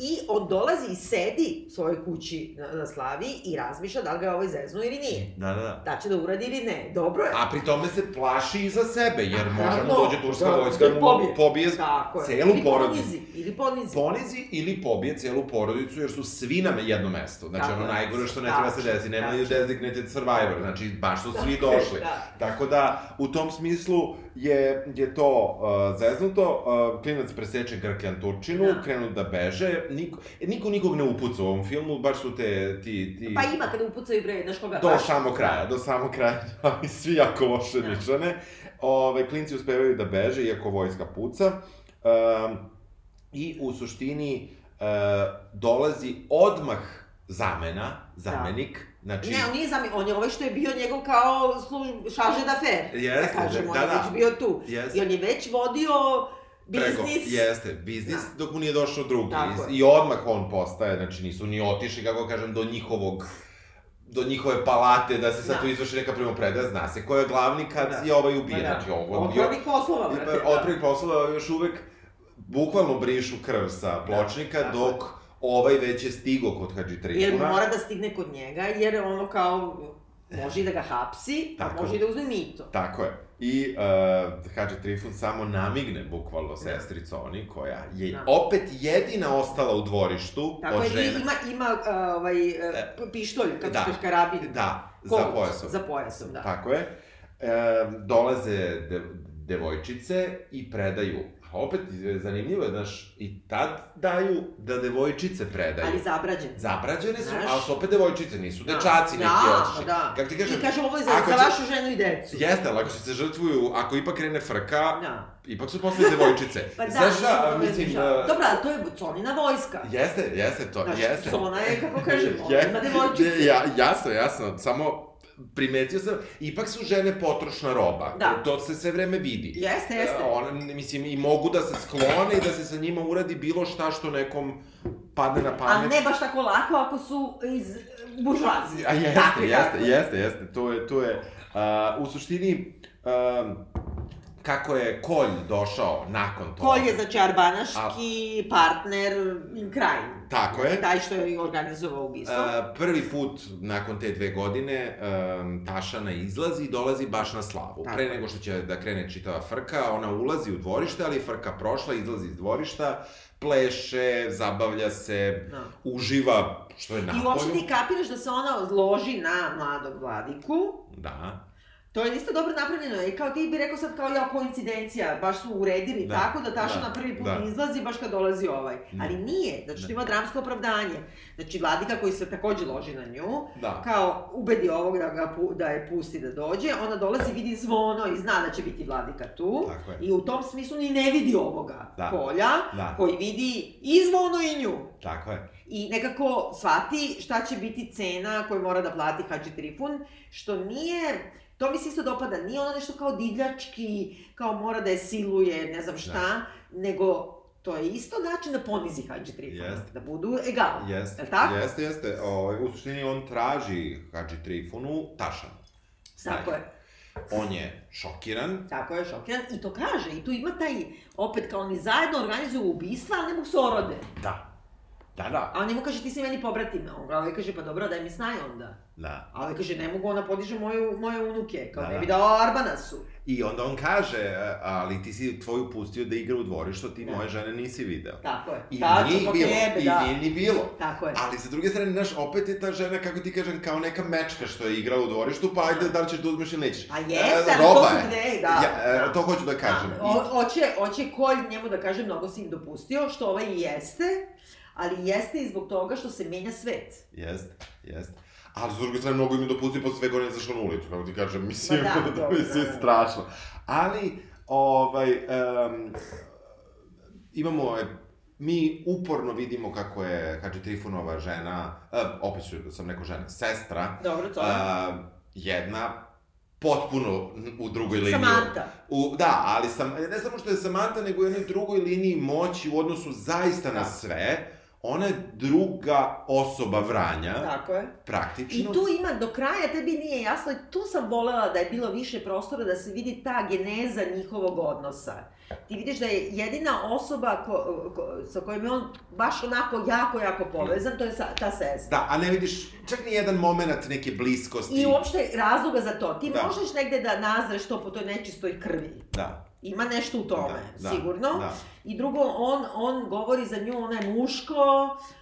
I on dolazi i sedi u svojoj kući na, na slavi i razmišlja da li ga je ovaj zeznuo ili nije. Da, da, da. Da će da uradi ili ne. Dobro je. A pri tome se plaši i za sebe, jer može Naravno, mu dođe turska da, vojska, da mu pobije. pobije Tako je. celu ili porodicu. Ponizi, ili ponizi. Ponizi ili pobije celu porodicu, jer su svi na jednom mestu. Znači, Tako ono je. najgore što ne treba se desi, nema tačno. designated survivor, znači, baš su svi došli. da. Tako da, u tom smislu je, je to uh, zeznuto, uh, klinac preseče Grkljan Turčinu, Da. krenu da beže, niko, e, niko nikog ne upuca u ovom filmu, baš su te, ti, ti... Pa ima kada upucaju bre, znaš koga? Do baš- samog kraja, do samog kraja, ali svi jako loše Da. nišane. Ove, klinci uspevaju da beže, iako vojska puca. Um, I u suštini uh, dolazi odmah zamena, zamenik, znači... Ne, on nije zami, on je ovaj što je bio njegov kao služ, šarže d'affaire. Jeste, da kažemo, da, on je da. već bio tu. Jeste. I on je već vodio Prego, biznis. jeste, biznis, Da. dok mu nije došao drugi. Tako I. I odmah on postaje, znači nisu ni otišli, kako kažem, do njihovog do njihove palate, da se sad Da. tu izvrši neka primopredaja, zna se ko je glavni kad Da. je ovaj ubijen, Pa da. znači ovo bio Otvornih poslova, brate. da. Od prvih poslova još uvek bukvalno brišu krv sa pločnika, tako dok ovaj već je stigo kod Hadži Jer Trifuna. mora da stigne kod njega, jer ono kao, može i da ga hapsi, a Tako. može i da uzme mito. Tako je. I uh, Hadži Trifun samo namigne bukvalno sestriconi, koja je Da. opet jedina ostala u dvorištu Tako od je, žena. i ima, ima uh, ovaj, uh, pištolj, kako da. da. kažeš, karabin. Da, za Kolt, pojasom. Za pojasom, da. Tako je. E, dolaze de, devojčice i predaju. A opet, zanimljivo je, znaš, i tad daju da devojčice predaju. Ali zabrađen. Zabrađene su, Znaš? ali su opet devojčice, nisu Da. dečaci neki da, otišli. Da, Kako ti kažem, I ovo je za, za vašu ženu i decu. Jeste, ali ako se žrtvuju, ako ipak krene frka, Da. ipak su posle devojčice. Pa da, Znaš šta, mislim, mislim, mislim, Dobro, ali to je Conina vojska. jeste, jeste to, Znači, jeste. Sona je, kako kažemo, ima devojčice. Ja, jasno, jasno, samo primetio sam, ipak su žene potrošna roba. Da. To se sve vreme vidi. Jeste, jeste. One, mislim, i mogu da se sklone i da se sa njima uradi bilo šta što nekom padne na pamet. Ali ne baš tako lako ako su iz buržuazije. A jeste, Takvi, jeste, tako. jeste, jeste, to je, to je, uh, u suštini, um, kako je Kolj došao nakon toga. Kolj je, znači, arbanaški partner in crime. Tako je. Taj što je organizovao ubistvo. Prvi put nakon te dve godine um, Tašana izlazi i dolazi baš na slavu. Tako Pre nego što će da krene čitava frka, ona ulazi u dvorište, ali frka prošla, izlazi iz dvorišta, pleše, zabavlja se, Da. uživa, što je I napolju. uopšte ti kapiraš da se ona loži na mladog vladiku. Da, To je isto dobro napravljeno. I kao ti bi rekao sad kao ja koincidencija, baš su uredili Da, tako da Taša da, na prvi put da. izlazi baš kad dolazi ovaj. Da. Ali nije, znači Da. što ima dramsko opravdanje. Znači vladika koji se takođe loži na nju, da. kao ubedi ovog da, ga, pu- da je pusti da dođe, ona dolazi, vidi zvono i zna da će biti vladika tu. Tako je. I u tom smislu ni ne vidi ovoga Da. polja, Da. koji vidi i zvono i nju. Tako je. I nekako shvati šta će biti cena koju mora da plati Hadži Trifun, što nije, to mi se isto dopada, nije ono nešto kao divljački, kao mora da je siluje, ne znam šta, nego to je isto način da ponizi Hadži Trifuna, Jeste. da budu egal. Jeste, Jel tako? jeste, jeste. O, u suštini on traži Hadži Trifunu Tašanu. Tako je, On je šokiran, tako je, šokiran, i to kaže, i tu ima taj, opet kao oni zajedno organizuju ubistva, ali ne mogu se orode. Da. Da, da. A on njemu kaže, ti si meni pobratim, a on ovaj kaže, pa dobro, daj mi snaj onda. Da. A ovaj kaže, ne mogu, ona podiže moju, moje unuke, kao Da, ne da. bi dao Arbanasu. I onda on kaže, ali ti si tvoju pustio da igra u dvorištu, ti Da. moje žene nisi video. Tako je. I Tačno, nije pa bilo, jebe, i da. nije ni bilo. Tako je. Ali sa druge strane, znaš, opet je ta žena, kako ti kažem, kao neka mečka što je igrala u dvorištu, pa ajde, da li ćeš da uzmeš ili nećeš. Pa jeste, E, ali to su gde, da. Ja, e, da. to hoću da kažem. Da, o- Hoće, hoće Kolj njemu da kaže, mnogo si im dopustio, što ovaj jeste, ali jeste i zbog toga što se menja svet. Jeste, jeste. Ali, s druge strane, mnogo im je dopustio posle svega on je izašao na ulicu, kako ti kažem, mislim, Ma da, dobro, mislim, da, da. strašno. Ali, ovaj, um, imamo, e, mi uporno vidimo kako je Hadži Trifunova žena, uh, opet ću, sam neko žena, sestra, Dobro, to. uh, jedna potpuno u drugoj liniji. Samanta. U, da, ali sam, ne samo što je Samantha, nego u jednoj drugoj liniji moći u odnosu zaista na Da. sve. Ona je druga osoba Vranja, Tako je. praktično. I tu ima, do kraja tebi nije jasno, tu sam volela da je bilo više prostora da se vidi ta geneza njihovog odnosa. Ti vidiš da je jedina osoba ko, ko, sa kojom je on baš onako jako, jako povezan, to je sa, ta sestra. Da, a ne vidiš čak ni jedan moment neke bliskosti. I uopšte razloga za to. Ti Da. možeš negde da nazreš to po toj nečistoj krvi. Da, Ima nešto u tome, da, da, sigurno. Da, I drugo, on, on govori za nju, ona je muško,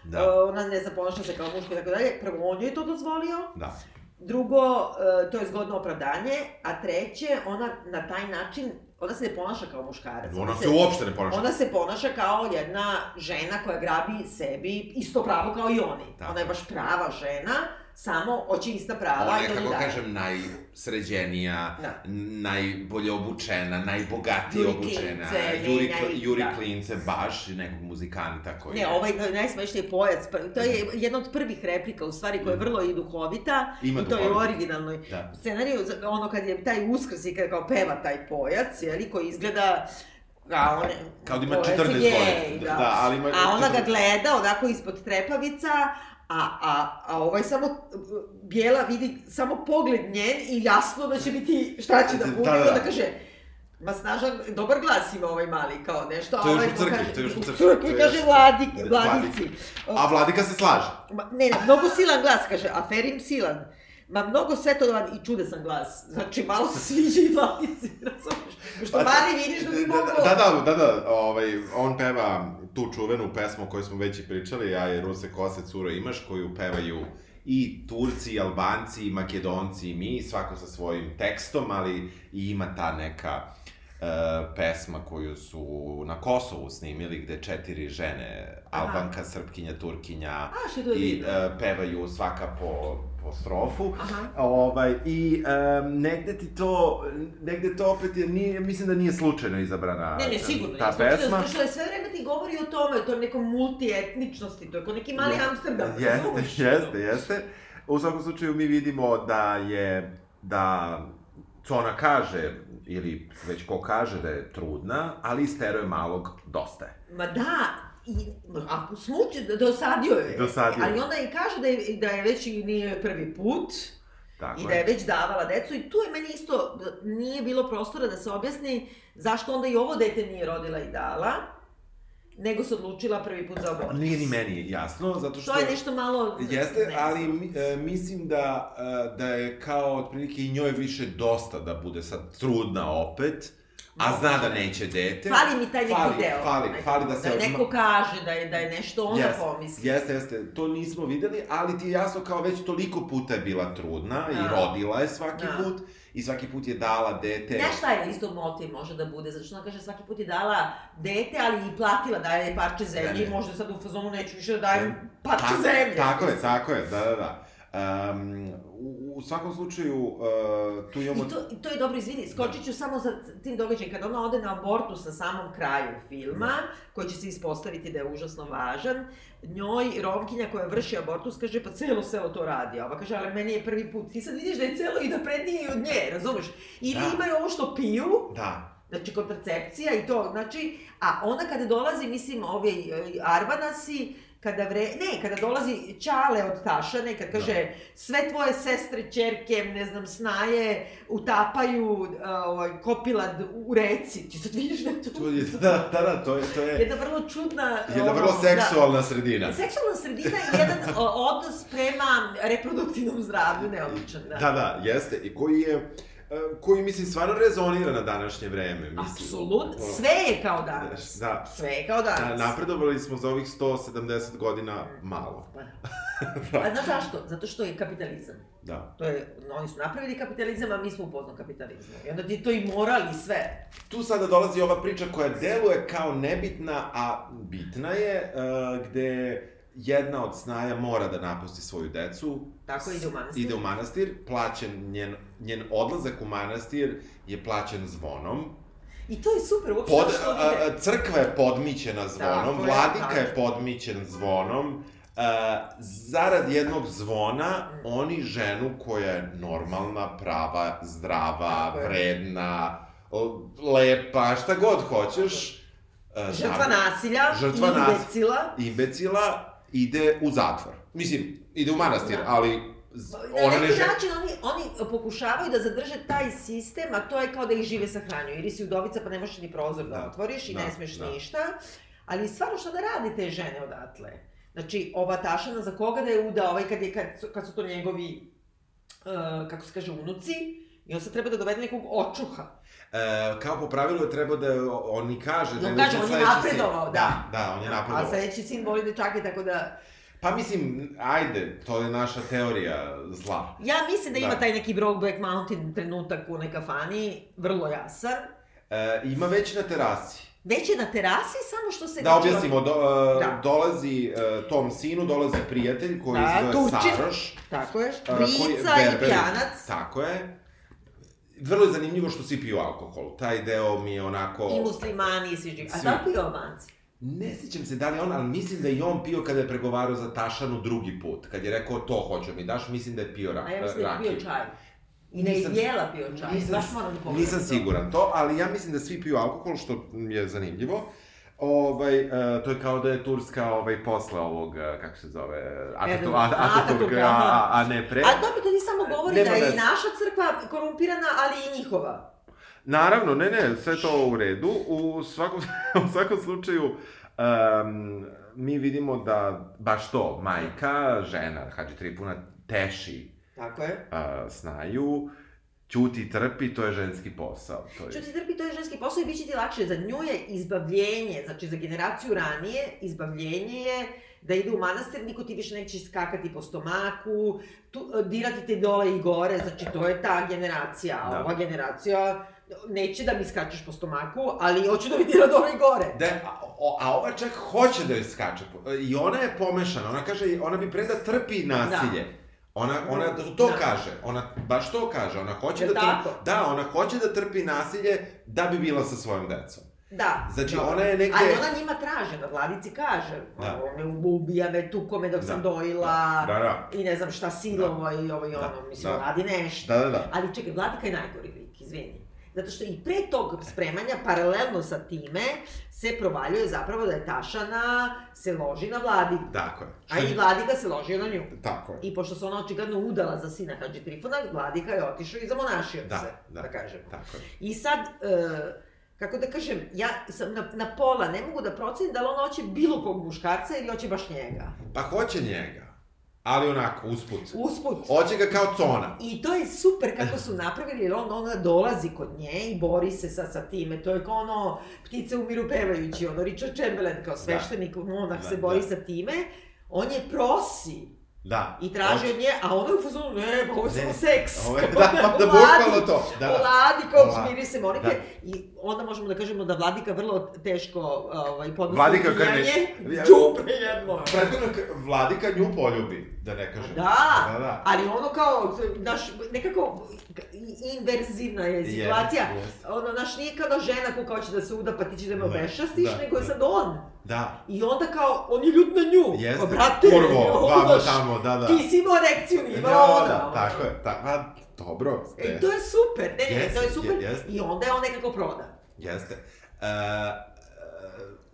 da, uh, ona ne znam, ponaša se kao muško i tako dalje. Prvo, on joj je to dozvolio. da. Drugo, e, to je zgodno opravdanje, a treće, ona na taj način, ona se ne ponaša kao muškarac. Ona se uopšte ne ponaša. Ona se ponaša kao jedna žena koja grabi sebi isto pravo kao i oni. Tako. Ona je baš prava žena, samo ista prava. Ona je, kako daju. kažem, najsređenija, Da. najbolje obučena, najbogatije Juri obučena. klince, Juri, ih, Juri da. Klince, baš nekog muzikanta koji Ne, je... ovaj najsmešniji pojac, pr- to je jedna od prvih replika u stvari koja je vrlo i duhovita Ima i to je duhovita. originalnoj Da. scenariju, ono kad je taj uskrs i kad kao peva taj pojac, jeli, koji izgleda kao one... Kao da ima pojac 14 gej, godina. Da, ali ima... A ona ga gleda onako ispod trepavica, a, a, a ovaj samo, Bijela vidi samo pogled njen i jasno da će biti, šta će da Da, bude, da, da, da. kaže, Ma snažan, dobar glas ima ovaj mali, kao nešto, a To je još ovaj u crkvi, kaže, to je još u crkvi, to je kaže vladik, vladici. A Vladika se slaže. Ma, ne, ne, mnogo silan glas, kaže, aferim silan. Ma mnogo svetovan i čudesan glas. Znači, malo se sviđa i vladici, razumiješ? Što mali vidiš da bi Da, moglo... da, da, da, da, ovaj, on peva tu čuvenu pesmu o kojoj smo već i pričali, ja je Ruse Kose Curo imaš, koju pevaju i Turci, i Albanci, i Makedonci, i mi, svako sa svojim tekstom, ali i ima ta neka e, pesma koju su na Kosovu snimili, gde četiri žene, Aha. Albanka, Srpkinja, Turkinja, A, i e, pevaju svaka po, po strofu. Aha. Ovaj, I um, negde ti to, negde to opet je, nije, mislim da nije slučajno izabrana Ne, ne, sigurno. ta pesma. Zato što je sve vreme ti govori o tome, o tom nekom multietničnosti, to je kao neki mali Amsterdam. Jeste, razumeš? jeste, jeste. U svakom slučaju mi vidimo da je, da Cona kaže, ili već ko kaže da je trudna, ali isteruje malog dosta. Ma da, i, a smuči, dosadio je. Dosadio. Ali onda i kaže da je, da je već i nije prvi put. Tako I da je već davala decu i tu je meni isto, nije bilo prostora da se objasni zašto onda i ovo dete nije rodila i dala, nego se odlučila prvi put za abortus. Nije ni meni jasno, zato što... To je nešto malo... Jeste, ne ali e, mislim da, e, da je kao otprilike i njoj više dosta da bude sad trudna opet, a zna da neće dete. Fali mi taj neki Fali, deo. fali, fali da se odma- neko kaže da je, da je nešto ona Jeste, pomisli. Jeste, jeste, to nismo videli, ali ti je jasno kao već toliko puta je bila trudna i Da. rodila je svaki Da. put i svaki put je dala dete. Znaš šta je isto motiv može da bude, zato što ona kaže svaki put je dala dete, ali i platila daje je parče zemlje Ne, ne. i možda sad u fazonu neću više da dajem parče Tako- zemlje. Tako je, tako je, da, da, da. Um, u, u svakom slučaju, uh, tu imamo... I to, i to je dobro, izvini, skočit ću samo za tim događajem, kada ona ode na abortus na samom kraju filma, koji će se ispostaviti da je užasno važan, njoj Romkinja koja vrši abortus kaže pa celo selo to radi, ova kaže ali meni je prvi put, ti sad vidiš da je celo i naprednije i od nje, razumeš? Ili Da. imaju ovo što piju, Da, znači kontracepcija i to, znači, a onda kada dolazi, mislim, ovi e, Arbanasi, kada vre... Ne, kada dolazi Čale od Tašane, kad kaže sve tvoje sestre, čerke, ne znam, snaje, utapaju uh, ovaj, kopilad u reci. Ti sad vidiš da je to... to je, da, da, da, to je, to je Jedna vrlo čudna... jedna ono, vrlo seksualna sredina. Da. Seksualna sredina i jedan odnos prema reproduktivnom zdravlju neobičan, da. Da, da, jeste, i koji je, e, koji, mislim, stvarno rezonira na današnje vreme, mislim. Apsolutno, sve je kao danas. Da, Sve je kao da, danas. napredovali smo za ovih 170 godina malo. Pa, A znaš zašto? Zato što je kapitalizam. Da. To je, oni su napravili kapitalizam, a mi smo upoznali kapitalizmu. I onda ti to i morali sve. Tu sada dolazi ova priča koja deluje kao nebitna, a bitna je, uh, gde jedna od snaja mora da napusti svoju decu. Tako ide u manastir. Ide u manastir, plaćen, njen, njen odlazak u manastir je plaćen zvonom. I to je super, uopšte Pod, što a, ide. a, crkva je podmićena zvonom, je, vladika je tako. podmićen zvonom. A, zarad jednog zvona, oni ženu koja je normalna, prava, zdrava, Tako je. vredna, lepa, šta god hoćeš, a, Žrtva da- nasilja, Žrtva nas- imbecila. imbecila, ide u zatvor. Mislim, ide u manastir, Da. ali Na ona ne neki želi... način oni, oni pokušavaju da zadrže taj sistem, a to je kao da ih žive sahranjuju. Jer si udovica pa ne možeš ni prozor da, Da, otvoriš i da, ne smeš da. ništa. Ali stvarno šta da radi te žene odatle? Znači, ova Tašana za koga da je udao, ovaj kad, je, kad, su- kad su to njegovi, uh, kako se kaže, unuci, i on sad treba da dovede nekog očuha. E, kao po pravilu je trebao da on i kaže... Da on uzme kaže, on je sledeći sin. napredovao, da. Da, da, on je A napredovao. sledeći sin voli dečake, tako da... Pa mislim, ajde, to je naša teorija zla. Ja mislim da ima Da. taj neki Brokeback Mountain trenutak u onoj kafani, vrlo jasan. E, ima već na terasi. Već je na terasi, samo što se... Da objasnimo, do, e, Da. dolazi e, tom sinu, dolazi prijatelj koji Da, zove Turčin. Saroš. Tako je, a, koji- brica i pjanac. Tako je. Vrlo je zanimljivo što svi piju alkohol. Taj deo mi je onako... I muslimani i svi živi. A da piju Albanci? Ne sjećam se da li on, ali mislim da je on pio kada je pregovarao za Tašanu drugi put. Kad je rekao to hoću mi daš, mislim da je pio ra A ja mislim da je rakiju. pio čaj. I ne Nisam- jela pio čaj. nisam- Baš moram da pogledam Nisam siguran to, ali ja mislim da svi piju alkohol, što je zanimljivo. Ovaj, e, to je kao da je Turska ovaj, posle ovog, e, kako se zove, Erdogan. a, Ataturk, a, a, a ne pre. A dobro, to ti samo govori Nema da je i naša crkva korumpirana, ali i njihova. Naravno, ne, ne, sve to u redu. U svakom, u svakom slučaju, um, mi vidimo da baš to, majka, žena, Hadži Tripuna, teši Tako je. uh, snaju, ćuti trpi, to je ženski posao. To je... Što ti trpi, to je ženski posao i bit će ti lakše. Za nju je izbavljenje, znači za generaciju ranije, izbavljenje je da ide u manastir, niko ti više neće skakati po stomaku, tu, dirati te dole i gore, znači to je ta generacija. A Da. ova generacija neće da mi skačeš po stomaku, ali hoću da mi dira dole i gore. Da, a, a ova čak hoće da joj skače. I ona je pomešana, ona kaže, ona bi pre da trpi nasilje. Ona, ona to, to Da. kaže, ona baš to kaže, ona hoće Jel da trpi, da, ona hoće da trpi nasilje da bi bila sa svojom decom. Da. Znači, dobro. ona je negde- Ali ona njima traže, da vladici kaže. Da. On me ubija me, tuko me dok sam Da. dojila. Da, da. I ne znam šta silovo i ovo i ono, Da, mislim, da. radi nešto. Da, da, da. Ali čekaj, Vladika je najgori lik, izvini. Zato što i pre tog spremanja, paralelno sa time, se provaljuje zapravo da je Tašana se loži na Vladiku. Tako je. A i Vladika se ložio na nju. Tako je. I pošto se ona očigledno udala za sina Hadži Trifona, Vladika je otišao i zamonašio Da, se, da. da kažem. Tako je. I sad, e, kako da kažem, ja sam na, na pola, ne mogu da procenim da li on hoće bilo kog muškarca ili hoće baš njega. Pa hoće njega. Ali onako, usput. Usput. Hoće ga kao cona. I to je super kako su napravili, jer on, ona dolazi kod nje i bori se sa, sa time. To je kao ono, ptice umiru pevajući, ono, Richard Chamberlain kao sveštenik, monah Da, se bori da. sa time. On je prosi Da. i traži od nje, a ona je u fazonu, ne, pa ovo je samo seks. Ovo je, da, da, da, Vladi, bukvalno to. Da, da. Vladi, kao smiri se Monike. Da. I onda možemo da kažemo da Vladika vrlo teško ovaj, podnosi Vladika kad ne- Đubre jedno. Prethodno Vladika nju poljubi, da ne kažem. Da, da, da. ali ono kao, naš, nekako inverzivna je situacija. Jest, jest. Ono, naš nije kao da žena ko hoće da se uda pa ti ćeš da me obešastiš, da, nego je da. sad on. Da. I onda kao, on je ljut na nju. Jeste, brate, kurvo, vamo znaš, tamo, da, da. Ti si imao erekciju, nije Da, imala ona. da, tako je, ta, pa, dobro. ste. E, to je super, ne, Jeste, to je super. je- jeste. I onda je on nekako proda. Jeste. E,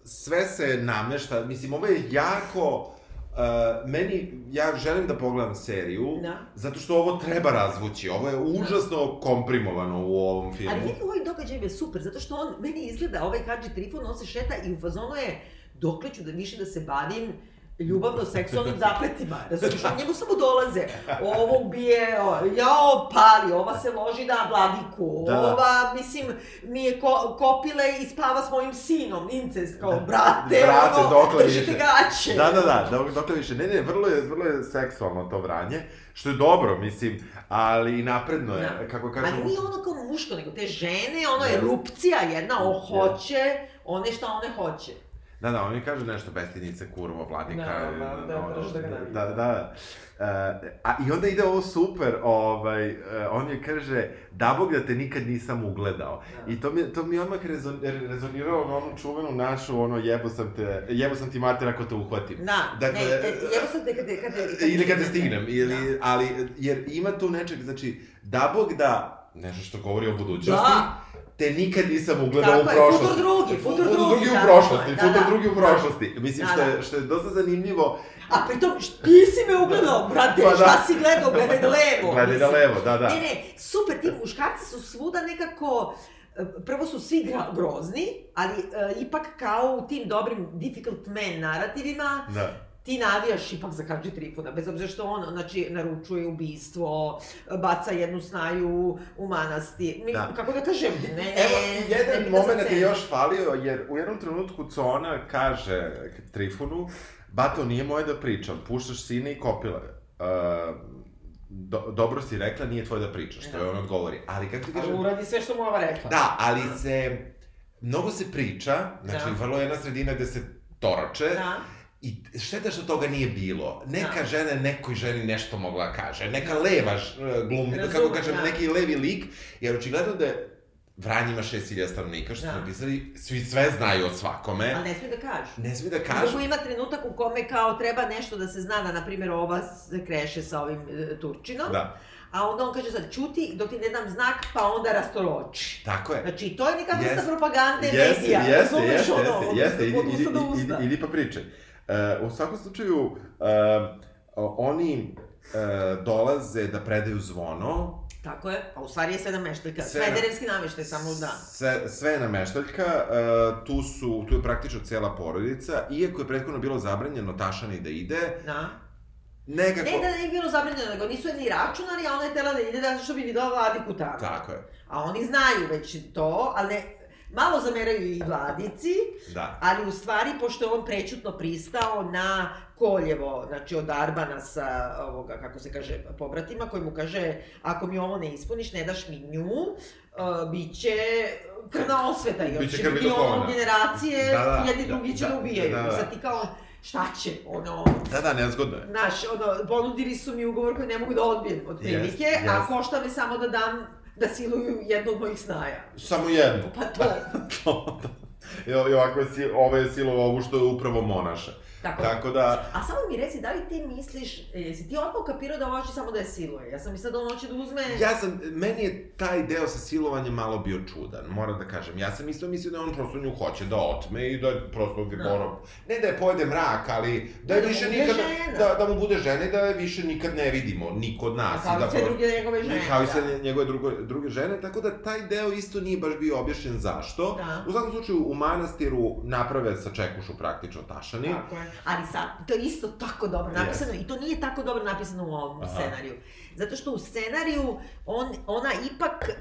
sve se namešta, mislim, ovo je jako... Uh, meni, ja želim da pogledam seriju, Da. zato što ovo treba razvući, ovo je užasno komprimovano u ovom filmu. Ali meni ovaj događaj je super, zato što on, meni izgleda, ovaj Hadži Trifon, on se šeta i u fazonu je, dokle ću da više da se bavim ljubavno-seksualnim zapletima. Razumiješ, on njemu samo dolaze. Ovo ubije, o, jao, pali, ova se loži na vladiku, Da, da. ova, mislim, mi je ko, kopile i spava s mojim sinom, incest, kao, brate, Brate, ono, dokle držite više? gaće. Da, da, da, dok, dokle više. Ne, ne, vrlo je, vrlo je seksualno to vranje, što je dobro, mislim, ali i napredno je, Da. kako kažemo. Ali nije ono kao muško, nego te žene, ono je Jeste. erupcija jedna, on Jeste. hoće, one šta one hoće. Da, da, oni kažu nešto bestinice, kurvo, vladnika. Da, da, da, drž da ga nabije. da, da, da. E, a i onda ide ovo super, ovaj, e, on je kaže, da bog da te nikad nisam ugledao. Da. I to mi, to mi odmah rezon, rezoniralo na onu čuvenu našu, ono, jebo sam te, jebo sam ti mater ako te uhvatim. Da, Dakle, ne, e, evo sad te kad, kad, te- kad Ili kad te stigne. stignem, ili, Da. ali, jer ima tu nečeg, znači, da bog da nešto što govori o budućnosti, Da. Te nikad nisam ugledao Tako u je, prošlosti. Futur drugi, Futur Futur drugi, u da, prošlosti, da, futur da. drugi u prošlosti. Mislim, Da, što, je, da. što je dosta zanimljivo. A pritom, ti si me ugledao, brate, Pa da. šta si gledao, gledaj da levo. Gledaj da levo, da, da. Ne, ne, super, ti muškarci su svuda nekako, e, prvo su svi grozni, ali e, ipak kao u tim dobrim difficult man narativima, Da. Ti navijaš ipak za Hadži Trifuna, bez obzira što on, znači, naručuje ubistvo, baca jednu snaju u manastir. Mi, Da. Kako da kažem, ne, ne, Evo, ne jedan da moment je još falio, jer u jednom trenutku Cona kaže Trifunu, Bato, nije moje da pričam, puštaš sine i kopile. Uh, do, dobro si rekla, nije tvoje da pričaš, to je Da. on odgovori. Ali kako ti Ali kažem... uradi sve što mu ova rekla. Da, ali se... Mnogo se priča, znači Da. vrlo je jedna sredina gde se torače, Da. I šteta što toga nije bilo. Neka Da. žena nekoj ženi nešto mogla da kaže. Neka leva glum, kako Razumem, kažem, da. neki levi lik, jer očigledno da je Vranje ima 6000 stanovnika, što Da. su napisali, svi sve znaju o svakome. Ali ne smije da kaže. Ne smije da Kažu... kažu. ima trenutak u kome kao treba nešto da se zna da, na primjer, ova se kreše sa ovim e, Turčinom. Da, A onda on kaže sad, čuti dok ti ne dam znak, pa onda rastoroči. tako je. Znači, to je neka vrsta Jeste. propagande Jeste, medija. jeste, jeste, jeste, jeste, idi, idi, usta. idi, idi pa pričaj. Uh, u svakom slučaju, uh, oni uh, dolaze da predaju zvono, Tako je, a u stvari je sve nameštaljka. Sve Sve na- derevski nameštaj, samo da. Sve, sve je nameštaljka, uh, tu, su, tu je praktično cela porodica, iako je prethodno bilo zabranjeno Tašani da ide, Da. nekako... Ne da nije bilo zabranjeno, nego nisu ni računali, a ona je tela da ide da što bi videla Vladiku tamo. Tako je, A oni znaju već to, ali ne, malo zameraju i Vladici, da. ali u stvari, pošto je on prećutno pristao na koljevo, znači od Arbana sa ovoga, kako se kaže, pobratima, koji mu kaže, ako mi ovo ne ispuniš, ne daš mi nju, uh, bit će krvna osveta Biće će biti ono generacije, Da, da, jedni da, drugi će da, da, ubijaju. da, da. Sad ti kao, šta će, ono, Da, da, nezgodno je. Znaš, ono, ponudili su mi ugovor koji ne mogu da odbijem, od prilike, Jest, a jest. košta me samo da dam, da siluju jednu od mojih snaja. Samo jedno. Pa to, to, to. I, i ovako je, ovo je silo ovu što je upravo monaša. Tako. Tako da, A samo mi reci, da li ti misliš, jesi ti odmah ukapirao da hoće samo da je siluje? Ja sam mislila da on hoće da uzme... ja sam, meni je taj deo sa silovanjem malo bio čudan, moram da kažem. Ja sam isto mislio da on prosto nju hoće da otme i da prosto bi Da. morao, ne da je pojede mrak, ali da je Da više nikad, žena. da, da mu bude žena i da je više nikad ne vidimo, niko od nas. Kao i da sve druge njegove žene. Kao i sve da. njegove drugo, druge žene, tako da taj deo isto nije baš bio objašnjen zašto. Da. U svakom slučaju, u manastiru naprave sa čekušu praktično tašani. Tako je. Ali sad, to je isto tako dobro napisano i to nije tako dobro napisano u ovom Aha. scenariju. Zato što u scenariju on, ona ipak e,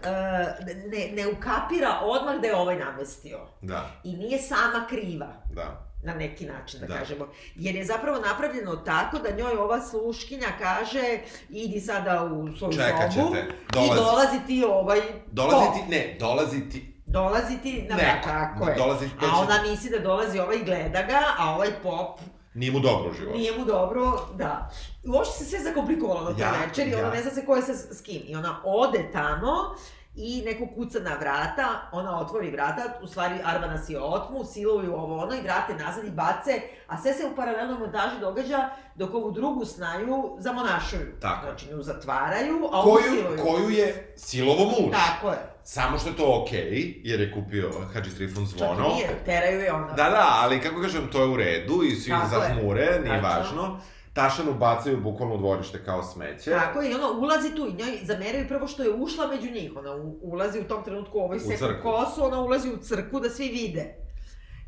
ne, ne ukapira odmah da je ovaj namestio. Da, I nije sama kriva. da. na neki način, da, Da. kažemo. Jer je zapravo napravljeno tako da njoj ova sluškinja kaže idi sada u svoju Čekat sobu i dolazi. dolazi ti ovaj Dolazi to. ti, ne, dolazi ti Dolazi ti na Neko. tako je. Dolazi- A ona misli da dolazi ovaj gleda ga, a ovaj pop Nije mu dobro u životu. nije mu dobro, da. Uopšte se sve zakomplikovalo na toj Ja, večer i ona ja. ne zna se ko je sa, s kim. I ona ode tamo i neko kuca na vrata, ona otvori vrata, u stvari Arbana si je otmu, siluju ovo ono i vrate nazad i bace, a sve se u paralelnoj montaži događa dok ovu drugu snaju zamonašuju. Tako. Znači, nju zatvaraju, a ovu Koju, siluju. koju je silovo muž. Tako je. Samo što je to okej, jer je kupio Hadži Trifun Čak zvono. i nije, teraju je onda. Da, da, ali kako kažem, to je u redu i svi Tako je. zahmure, nije Tačno. važno. Tašanu bacaju bukvalno u dvorište kao smeće. Tako je, i ona ulazi tu i njoj zameraju prvo što je ušla među njih. Ona ulazi u tom trenutku u ovoj seku kosu, ona ulazi u crku da svi vide.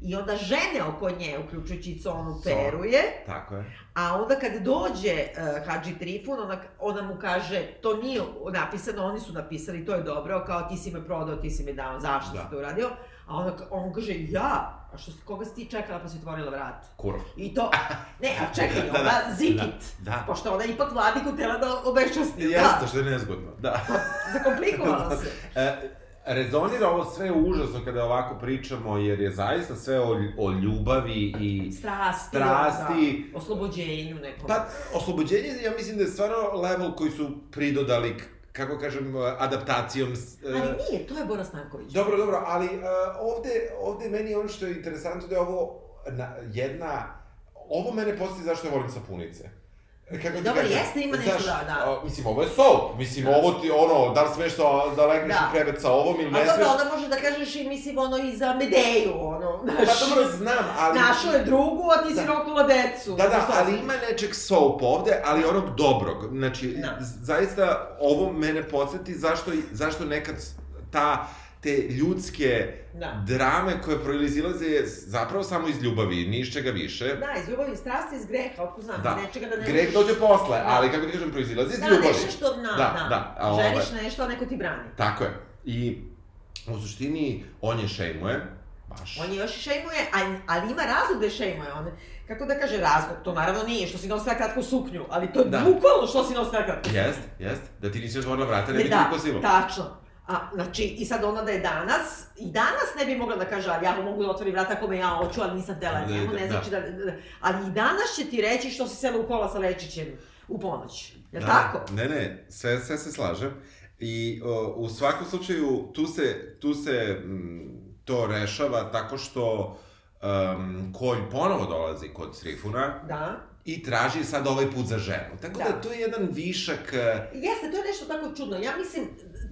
I onda žene oko nje, uključujući i Conu, peruje, Tako je. a onda kad dođe uh, Hadži Trifun, ona, ona mu kaže, to nije napisano, oni su napisali, to je dobro, kao ti si me prodao, ti si me dao, zašto Da. si to uradio? A ona, on kaže, ja, a što, koga si ti čekala pa si otvorila vrat? Kurva. I to, ne, a čekaj, Da, ona da, zikit. da, da. Pošto ona ipak vladiku tela da obeščasti. Jeste, što je nezgodno. Da. Da, zakomplikovalo se. E, rezonira ovo sve užasno kada ovako pričamo, jer je zaista sve o, o ljubavi i... Strasti. Strasti. Da, oslobođenju nekom. Pa, oslobođenje, ja mislim da je stvarno level koji su pridodali, kako kažem, adaptacijom... s- e, Ali nije, to je Bora Stanković. Dobro, dobro, ali uh, ovde, ovde meni ono što je interesantno da je ovo na, jedna... Ovo mene postoji zašto ja volim sapunice. Kako ti Dobro, kažem, jeste, ima nešto, znaš, da, da. a, mislim, ovo je soap, mislim, ovo ti, ono, da li smeš sa, da legneš Da. u krevet sa ovom ili A ne dobro, smeš, onda može da kažeš i mislim ono i za Medeju, ono, pa znaš. dobro, znam, ali... Našao je drugu, a ti si Da. roknula decu. Da, da, Šta ali si? ima nečeg soap ovde, ali onog dobrog. Znači, Da. zaista ovo mene podsjeti zašto, zašto nekad ta te ljudske Da. drame koje proizilaze zapravo samo iz ljubavi, ni iz čega više. Da, iz ljubavi, iz strasti, iz greha, otko znam, Da. nečega da ne Greh dođe posle, Da. ali kako ti kažem, proizilazi iz Da, ljubavi. nešto što, na, Da, da, da, a ovaj- Želiš nešto, a neko ti brani. Tako je. I u suštini on je šejmuje, baš. On je još i šejmuje, a- ali ima razlog da je šejmuje. On, kako da kaže razlog, to naravno nije što si nosila kratku suknju, ali to je Da. bukvalno što si nosila kratku suknju. Jest, jest, da ti nisi otvorila vrata, ne bi ti da, niko silom. tačno. A, znači, i sad ona da je danas, i danas ne bi mogla da kaže, ali ja mogu da otvorim vrata ako me ja hoću, ali nisam tela Da, njemu, da, ne da. znači da, da, ali i danas će ti reći što si sela u kola sa Lečićem u ponoć. Jel Da, tako? Ne, ne, sve, sve se slažem. I o, u svakom slučaju tu se, tu se mm, to rešava tako što um, konj ponovo dolazi kod Trifuna Da. i traži sad ovaj put za ženu. Tako da, Da. to je jedan višak... e, Jeste, to je nešto tako čudno. Ja mislim,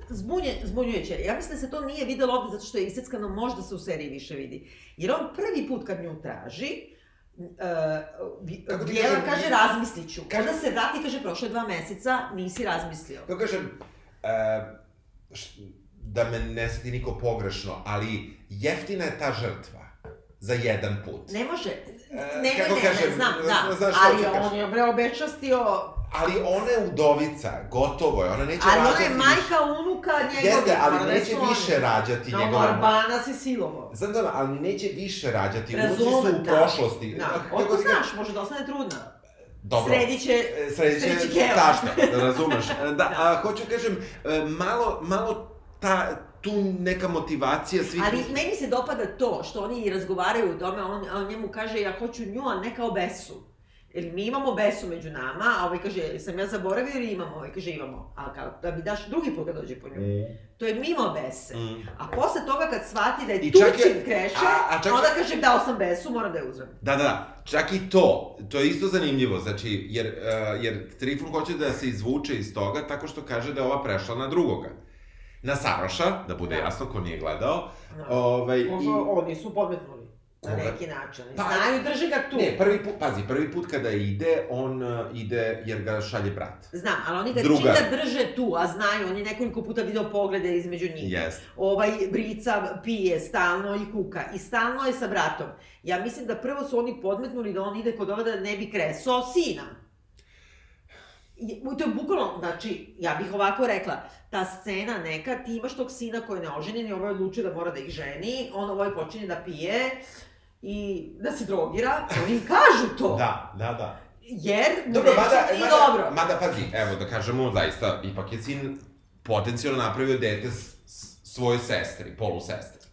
zbunje, zbunjujuće. Ja mislim da se to nije videlo ovde zato što je iseckano, možda se u seriji više vidi. Jer on prvi put kad nju traži, uh, Kako ti kaže razmislit ću. kaže- Onda se vrati kaže prošlo je dva meseca, nisi razmislio. Kako kažem, š- da me ne sveti niko pogrešno, ali jeftina je ta žrtva za jedan put. Ne može, ne, kako ne, kažem, ne, znam, zna- da, znaš ali on je bre obečastio, Ali ona je udovica, gotovo je, ona neće ali ona rađati je više. majka unuka njegovih. Jeste, ali neće recimo, više rađati No, njegova... Arbana se silovo. Znam da, ali neće više rađati, unuci su u da. prošlosti. Da, Kako otko znaš, može da ostane trudna. Dobro. Srediće, E, Srediće srediće tašta, razumeš. Da, a, hoću kažem, e, malo, malo ta, tu neka motivacija svih... Ali meni se dopada to što oni razgovaraju o tome, on, on njemu kaže ja hoću nju, a ne kao besu. Jer mi imamo besu među nama, a ovaj kaže, sam ja zaboravio ili imamo? Ovaj kaže, imamo. A kao, da mi daš drugi put kad dođe po nju. Mm. To je mimo bese. Mm. A posle toga kad shvati da je I čak je- tučin kreše, a- a čak- onda kaže, dao sam besu, moram da je uzmem. Da, da, da. Čak i to, to je isto zanimljivo, znači, jer, uh, jer Trifun hoće da se izvuče iz toga tako što kaže da je ova prešla na drugoga. Na Saroša, da bude Da. jasno ko nije gledao. No. Ovaj, i... Oni su podmetnuli. Na Koga? neki način. Pa- Znaju, drže ga tu. Ne, prvi put, pazi, prvi put kada ide, on uh, ide jer ga šalje brat. Znam, ali oni ga Druga. čim da drže tu, a znaju, on je nekoliko puta video poglede između njih. Jest. ovaj brica pije stalno i kuka i stalno je sa bratom. Ja mislim da prvo su oni podmetnuli da on ide kod ova da ne bi kresao sina. I, to je bukvalno, znači, ja bih ovako rekla, ta scena neka, ti imaš tog sina koji je neoženjen i ovaj odlučio da mora da ih ženi, on ovaj počinje da pije i da se drogira, oni kažu to. Da, da, da. Jer Dobro, mada, nije mada, dobro. mada, pazi, evo da kažemo, zaista, ipak je sin potencijalno napravio dete s, s svojoj sestri, polusestri.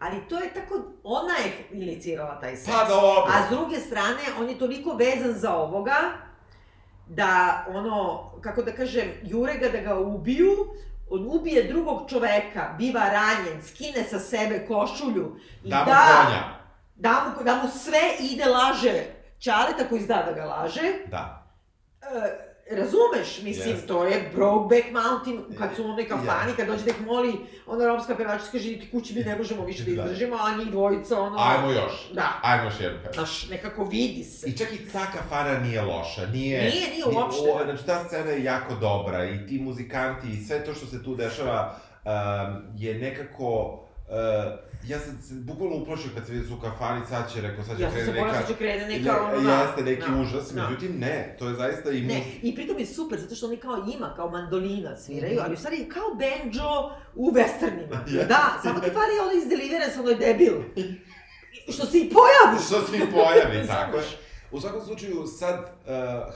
Ali to je tako, ona je inicirala taj seks. Pa dobro. A s druge strane, on je toliko vezan za ovoga, da ono, kako da kažem, jure ga da ga ubiju, on ubije drugog čoveka, biva ranjen, skine sa sebe košulju i Da mu da, konja. da, mu, da mu sve ide laže Čaleta koji zna da ga laže. Da. E, razumeš, mislim, Jeste. to je Brokeback Mountain, kad su u onoj kafani, Jeste. kad dođe da ih moli, ona romska pevačica kaže, ti kući mi ne možemo više da Da. izdržimo, a njih dvojica, ono... Ajmo još. Da. Ajmo još jednu pesmu. Znaš, nekako vidi se. I čak i ta kafana nije loša, nije... Nije, nije ni- uopšte. o, Znači, ta scena je jako dobra i ti muzikanti i sve to što se tu dešava um, je nekako... Uh, ja sam se bukvalno uplašio kad sam vidio su u kafani, sad će, rekao, sad će Ja sam se krene bojala neka... da će krene neka, ono, da. Jeste neki da, užas, da. međutim ne, to je zaista i Ne, i pritom je super, zato što oni kao ima, kao mandolina sviraju, ali u stvari je kao banjo u westernima. Jeste. Da, samo ti fali ono iz Deliverance, ono je debil. Što se i pojavi. Što se mi pojavi, tako je. U svakom slučaju, sad uh,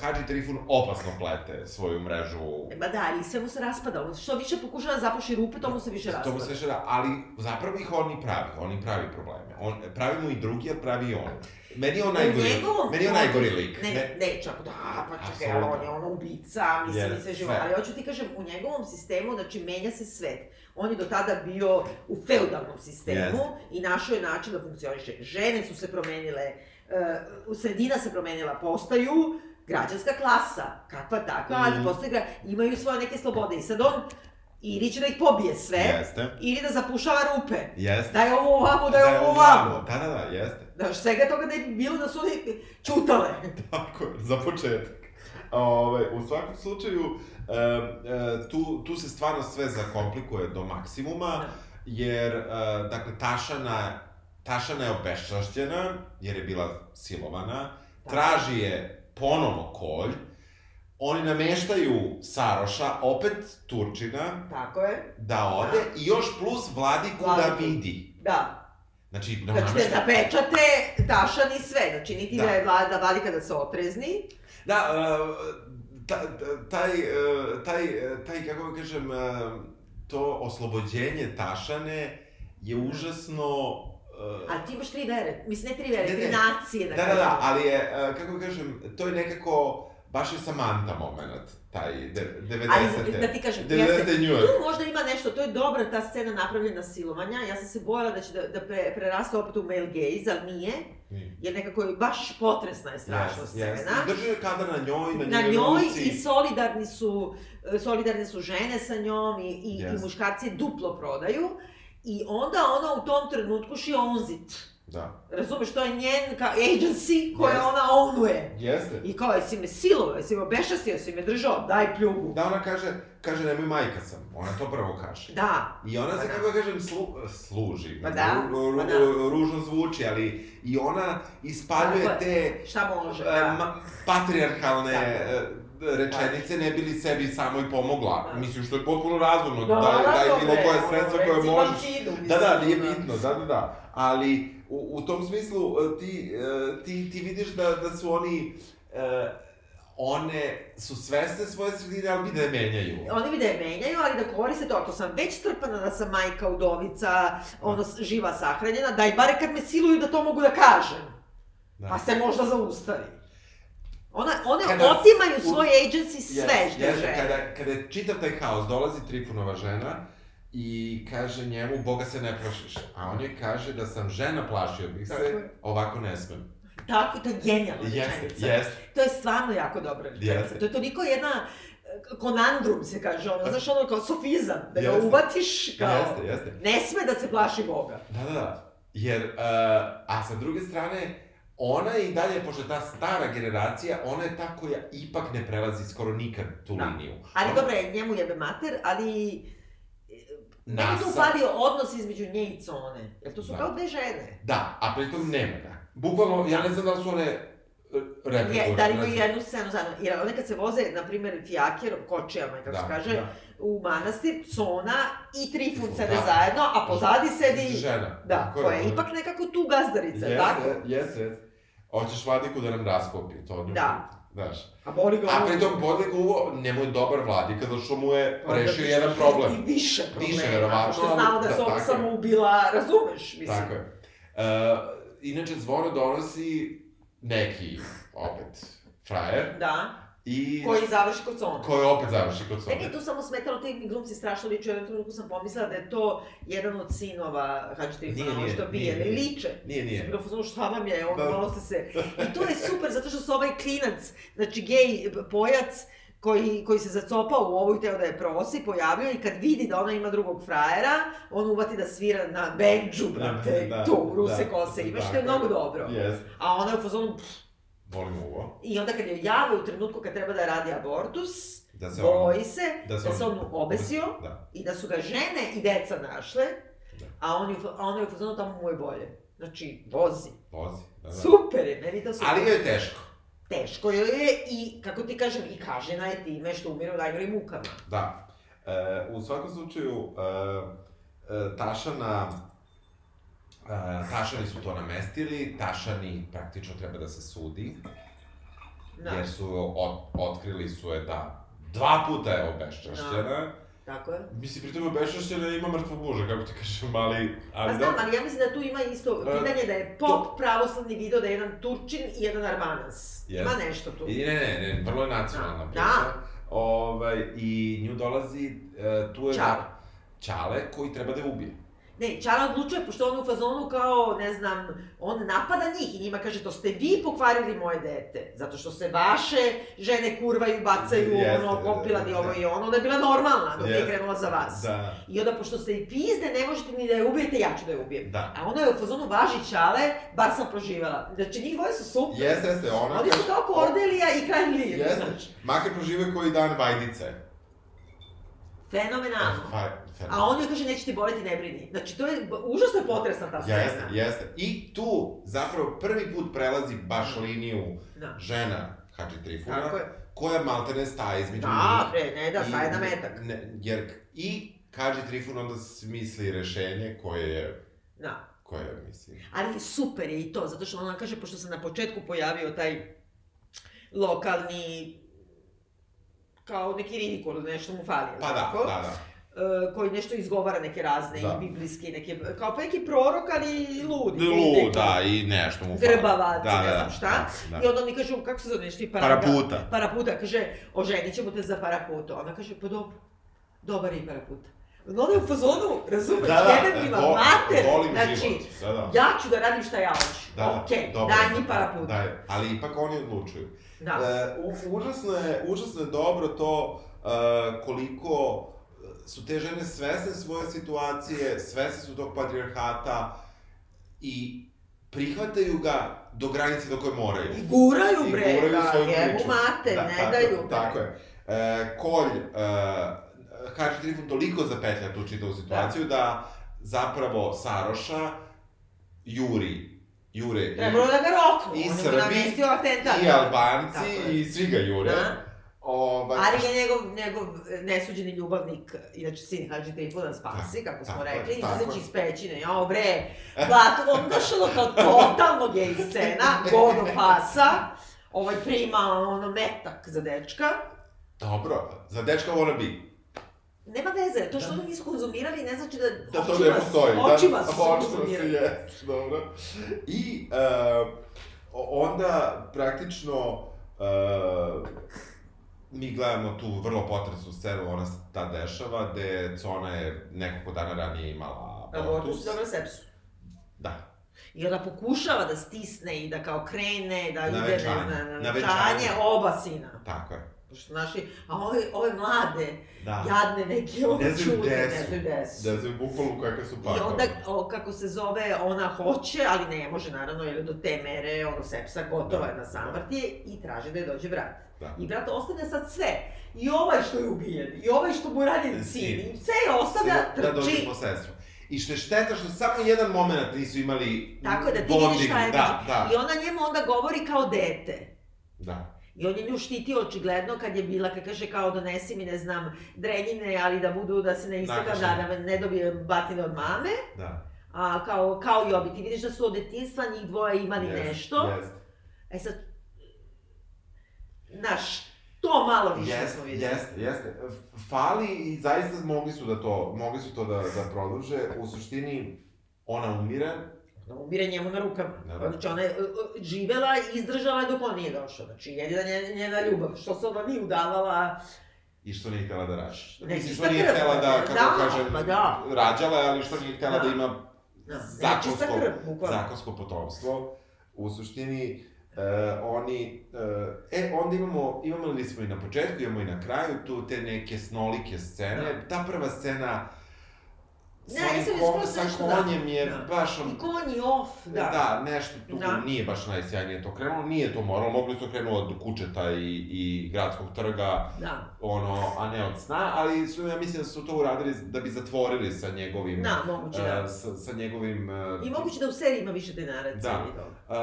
Hadži Trifun opasno plete svoju mrežu E, Ba da, ali sve mu se raspada. Što više pokušava da zapuši rupe, to mu se više To raspada. mu se šera, ali zapravo ih on i pravi, on i pravi probleme. On, pravi mu i drugi, a pravi i on. Meni je on najgori, njegovom meni je on najgori lik. Ne, ne, ne, čak da, pa čekaj, Apsolutno. on je ono ubica, mislim, i sve živo. Ali hoću ti kažem, u njegovom sistemu, znači, menja se svet. On je do tada bio u feudalnom sistemu Jest. i našao je način da funkcioniše. Žene su se promenile, uh, sredina se promenila, postaju građanska klasa, kakva takva, ali Mhm. postoje gra... imaju svoje neke slobode. I sad on, ili će da ih pobije sve, Jeste. ili da zapušava rupe. Jeste. Daj ovo ovamo, Da je ovo ovamo. Da, da, da, jeste. Da, svega toga da je bilo da su oni čutale. Tako je, za početak. Ove, u svakom slučaju, e, e, tu, tu se stvarno sve zakomplikuje do maksimuma, jer, e, dakle, Tašana, Tašana je obeščašćena, jer je bila silovana, traži je ponovo kolj, oni nameštaju Saroša, opet Turčina, Tako je. da ode, i još plus Vladiku da Vladiku. vidi. Da. Znači, Znači da namešta- zapečate tašan i sve. Znači niti da, Da. je vlada, vladika da se otrezni. Da, uh, ta, ta- taj, uh, taj, taj, kako ga kažem, uh, to oslobođenje Tašane je užasno... Uh, Ali ti imaš tri vere. Mislim, ne tri vere, Ne, tri ne. nacije. da, Da, da, da, ali je, uh, kako kažem, to je nekako, baš je Samantha moment, taj, de, 90. Ali da ti kažem, 90. jeste, New York. tu možda ima nešto, to je dobra ta scena napravljena silovanja, ja sam se bojala da će da, da pre, preraste opet u male gaze, ali nije, jer nekako je baš potresna je strašna Yes, scena. yes. Drži je kada na njoj, na, Na njoj ruci. i solidarni su, solidarne su žene sa njom i, i, Yes. i muškarci duplo prodaju. I onda ona u tom trenutku she owns it. Da. Razumeš, to je njen ka, agency koje Yes. ona ownuje. Jeste. I kao, jesi me silovao, jesi me obešastio, jesi me držao, daj pljugu. Da, ona kaže, kaže, nemoj majka sam. Ona to prvo kaže. Da, I ona se, Pa da. kako da kažem, slu, služi. Pa da, Ru, ru, pa da. Ružno zvuči, ali i ona ispaljuje Tako te šta može, e, da. ma, patrijarhalne Tako. E, rečenice ne bi li sebi samoj pomogla. Da. Mislim, što je potpuno razumno. Da, daj, daj razumno bilo je, koje ono, sredstvo koje možeš. Da, da, nije bitno, da, da, da. Ali, u, u tom smislu, e, ti, e, ti, ti vidiš da, da su oni, e, one su svesne svoje sredine, ali bi da je menjaju. Oni bi da je menjaju, ali da koriste to, ako sam već strpana da sam majka, udovica, ono, živa, sahranjena, daj bare kad me siluju da to mogu da kažem. Da. Pa se možda zaustavi. Ona, one Kada- otimaju u- svoj agency sve Yes, što jeste, žele. kada, kada je čitav taj haos, dolazi Trifunova žena i kaže njemu, Boga se ne plašiš. A on je kaže da sam žena, plašio bih Tako se, je. ovako ne smem. Tako, to je genijalna Jeste, rečenica. jeste. To je stvarno jako dobra rečenica. Jeste. To je toliko jedna e, konandrum se kaže, ono, znaš ono kao sofizam, da ga Jeste. uvatiš kao... Jeste, jeste. Ne sme da se plaši Boga. Da, da, da. Jer, uh, a sa druge strane, ona je i dalje, pošto je ta stara generacija, ona je ta koja ipak ne prelazi skoro nikad tu Da. liniju. Ali ona, dobro je, njemu jebe mater, ali... e, Meni tu Nasa- falio odnos između nje i Cone. Jer to su Da. kao dve žene. Da, a pritom nema ga. Bukvalno, ja ne znam da li su one e, replikovane. Je, da li imaju jednu scenu zajedno. Jer one kad se voze, na primjer, fijaker, kočijama, kako se kaže, da. u manastir, Cona i Trifun sede Da. zajedno, a pozadi sedi... Žena. Da, koja je ipak nekako tu gazdarica, Jeste, tako? jeste, jeste. Hoćeš Vladiku da nam raskopi, to nju Da. Znaš. A boli ga A ovo- pritom Bodlik uvo, njemu je dobar Vladika, zato što mu je Onda rešio više- jedan problem. I više problema. Više, verovatno, Pošto ali- znamo da da, se je. samo ubila, razumeš, mislim. Tako je. Uh, inače, zvono donosi neki, opet, frajer. Da, I... koji završi kod Cona. Koji opet završi kod Meni je sobe. tu samo smetalo, ti mi glumci strašno liče, u jednom trenutku sam pomislila da je to jedan od sinova Hadži nije, što bije, ne nije. liče. Nije, nije. Bilo fuzonu šta vam je, ono, Da. malo ste se... I to je super, zato što su ovaj klinac, znači gej pojac, koji, koji se zacopao u ovu i teo da je prosi, pojavio i kad vidi da ona ima drugog frajera, on uvati da svira na bendžu, brate, Da, tu, ruse da, kose, imaš, što je. mnogo dobro. Yes. A ona je u fazonu, pff, Volim uvo. i onda kad je jave u trenutku kad treba da radi abortus, Da se on... boji se da da se se on- on obesio Da. i da su ga žene i deca našle, Da. a on je, a ona je u fazonu tamo mu je bolje. Znači, vozi. Vozi. Da, da. Super je, meni to super. Ali ga je teško. Teško je i, kako ti kažem, i kažena je time što umire u najgorim mukama. Da. E, u svakom slučaju, e, e, Tašana, Tašani su to namestili, Tašani praktično treba da se sudi, Da, jer su ot, otkrili su je da dva puta je obeščašćena. tako je. Mislim, pritom obeščašćena ima mrtvo muža, kako ti kažem, ali... Pa ali znam, da, ali ja mislim da tu ima isto E, pitanje da je pop pravoslavni video da je jedan Turčin i jedan Armanas. Jest. Ima nešto tu. I ne, ne, ne, vrlo je nacionalna Da. priča. Ovaj, I nju dolazi, e, tu je... Ćale. Ćale koji treba da je ubije. Ne, Čala odlučuje, pošto on u fazonu kao, ne znam, on napada njih i njima kaže, to ste vi pokvarili moje dete, zato što se vaše žene kurvaju, bacaju, Jeste, ono, da, kompilani da, ovo da. i ono, da je bila normalna dok je Jeste. krenula za vas. Da. I onda, pošto ste i pizde, ne možete ni da je ubijete, ja ću da je ubijem. Da. A ona je u fazonu važi Čale, bar sam proživela. Znači, njih dvoje su super. Jeste, jeste, ona Oni su kao Cordelia i Kralj Lir. Jeste, Znači, makar prožive koji dan vajdice. Fenomenalno. Fa- A on joj kaže, neće ti boleti, ne brini. Znači, to je, užasno potresna ta scena. Jeste, jeste. I tu zapravo prvi put prelazi baš liniju Da. žena Hadži Trifuna, koja maltene staje između Da, njih. bre, ne da, staje na metak. Ne, jer i Hadži Trifun onda smisli rešenje koje je, Da. koje je, mislim, Ali super je i to, zato što ona kaže, pošto se na početku pojavio taj lokalni kao neki ridikul, nešto mu fali, pa da, tako? da, da. E, koji nešto izgovara neke razne Da. i biblijske, neke, kao pa neki prorok, ali ludi. Lu, da, i nešto mu fali. Grbavac, da, ne da, znam šta. Da, I da. onda oni kažu, kako se zove nešto, i Paraputa. Paraputa, kaže, oženit ćemo te za paraputu. Ona kaže, pa dobro, dobar je i paraputa. Onda je u fazonu, razumeš, Da, da, mi vam vo- mater, znači, život, da, da. ja ću da radim šta ja hoću. Da, Okej, dobro, daj mi paraputa. Daj, ali ipak oni odlučuju. Da. E, u- užasno, je, užasno je dobro to e, koliko su te žene svesne svoje situacije, svesne su tog patrijarhata i prihvataju ga do granice do koje moraju. I guraju I bre, guraju da, svoju jebu mater, Da, ne tako, daju bre. Tako je. E, Kolj, e, Hadži Trifun toliko zapetlja tu čitavu situaciju da, zapravo Saroša juri, jure Trebalo da ga roknu, i je Srbi, i Albanci je. i svi ga jure. Da. Ovaj, Ali ga njegov, njegov nesuđeni ljubavnik, inače sin Hadži Trifuna spasi, kako smo tako je, rekli, je. iz pećine, jao bre, Blato, on došao kao totalno gej scena, godo pasa, ovaj prima ono metak za dečka, Dobro, za dečka wanna be. Nema veze, to što oni nisu konzumirali ne znači da, Da to ne postoji. da, Očima su se konzumirali. jest, dobro. I uh, onda praktično uh, mi gledamo tu vrlo potresnu scenu, ona se ta dešava, gde Cona je nekoliko dana ranije imala Abortus, abortus. dobro sepsu. Da. I ona pokušava da stisne i da kao krene, da ide, ne venčanje. znam, na Na venčanje venčanje. oba sina. Tako je. Pošto naši, a ove, ove mlade, Da. jadne neke ono Ne znaju čude, ne znaju gde su. Da znaju bukvalno kakve su I pakove. onda, o, kako se zove, ona hoće, ali ne može, naravno, jer je do te mere, ono, sepsa gotova Da, na samrtje i traži da je dođe brat. Da. I brat ostavlja sad sve. I ovaj što je ubijen, i ovaj što mu ranjen Sin. i sve je ostavlja, Da trči. po sestru. I što je šteta što samo jedan moment nisu imali Tako da ti bonding. vidiš šta je Da, da, I ona njemu onda govori kao dete. da. I on je nju štitio očigledno kad je bila, kad kaže kao donesi mi, ne znam, drenjine, ali da budu, da se ne istakam, da, Nakažnjene. da ne dobije batine od mame. Da. A, kao, kao i obi, ti vidiš da su od detinstva njih dvoje imali Jest, nešto. Jest. E sad, znaš, to malo više smo Jeste, vidjeli. jeste, jeste. Fali i zaista mogli su da to, mogli su to da, da produže. U suštini, ona umire, umire njemu na rukama. Da, da. Znači, ona je e, e, živela i izdržala dok on nije došao. Znači, jedina njena, njena ljubav, što se ona nije udavala, i što nije htela da rađa. Ne, Mislim, što nije krv. htela da, kako Da, kažem, pa da. rađala je, ali što nije htela da, Da. ima da, zakonsko, krv, zakonsko potomstvo. U suštini, e, oni, e, e, onda imamo, imamo li smo i na početku, imamo i na kraju tu te neke snolike scene. Da. Ta prva scena Ne, sa onim sad je kon- skroz sa nešto, da. konjem je Da. baš on, I konji off, da. Da, nešto tu Da. nije baš najsjajnije to krenulo, nije to moralo, mogli su krenuo od Kučeta i, i gradskog trga, Da, ono, a ne od sna, ali su, ja mislim da su to uradili da bi zatvorili sa njegovim, da, moguće da. e, sa, sa njegovim... e, I moguće da u seriji ima više te naracije. Da. i toga.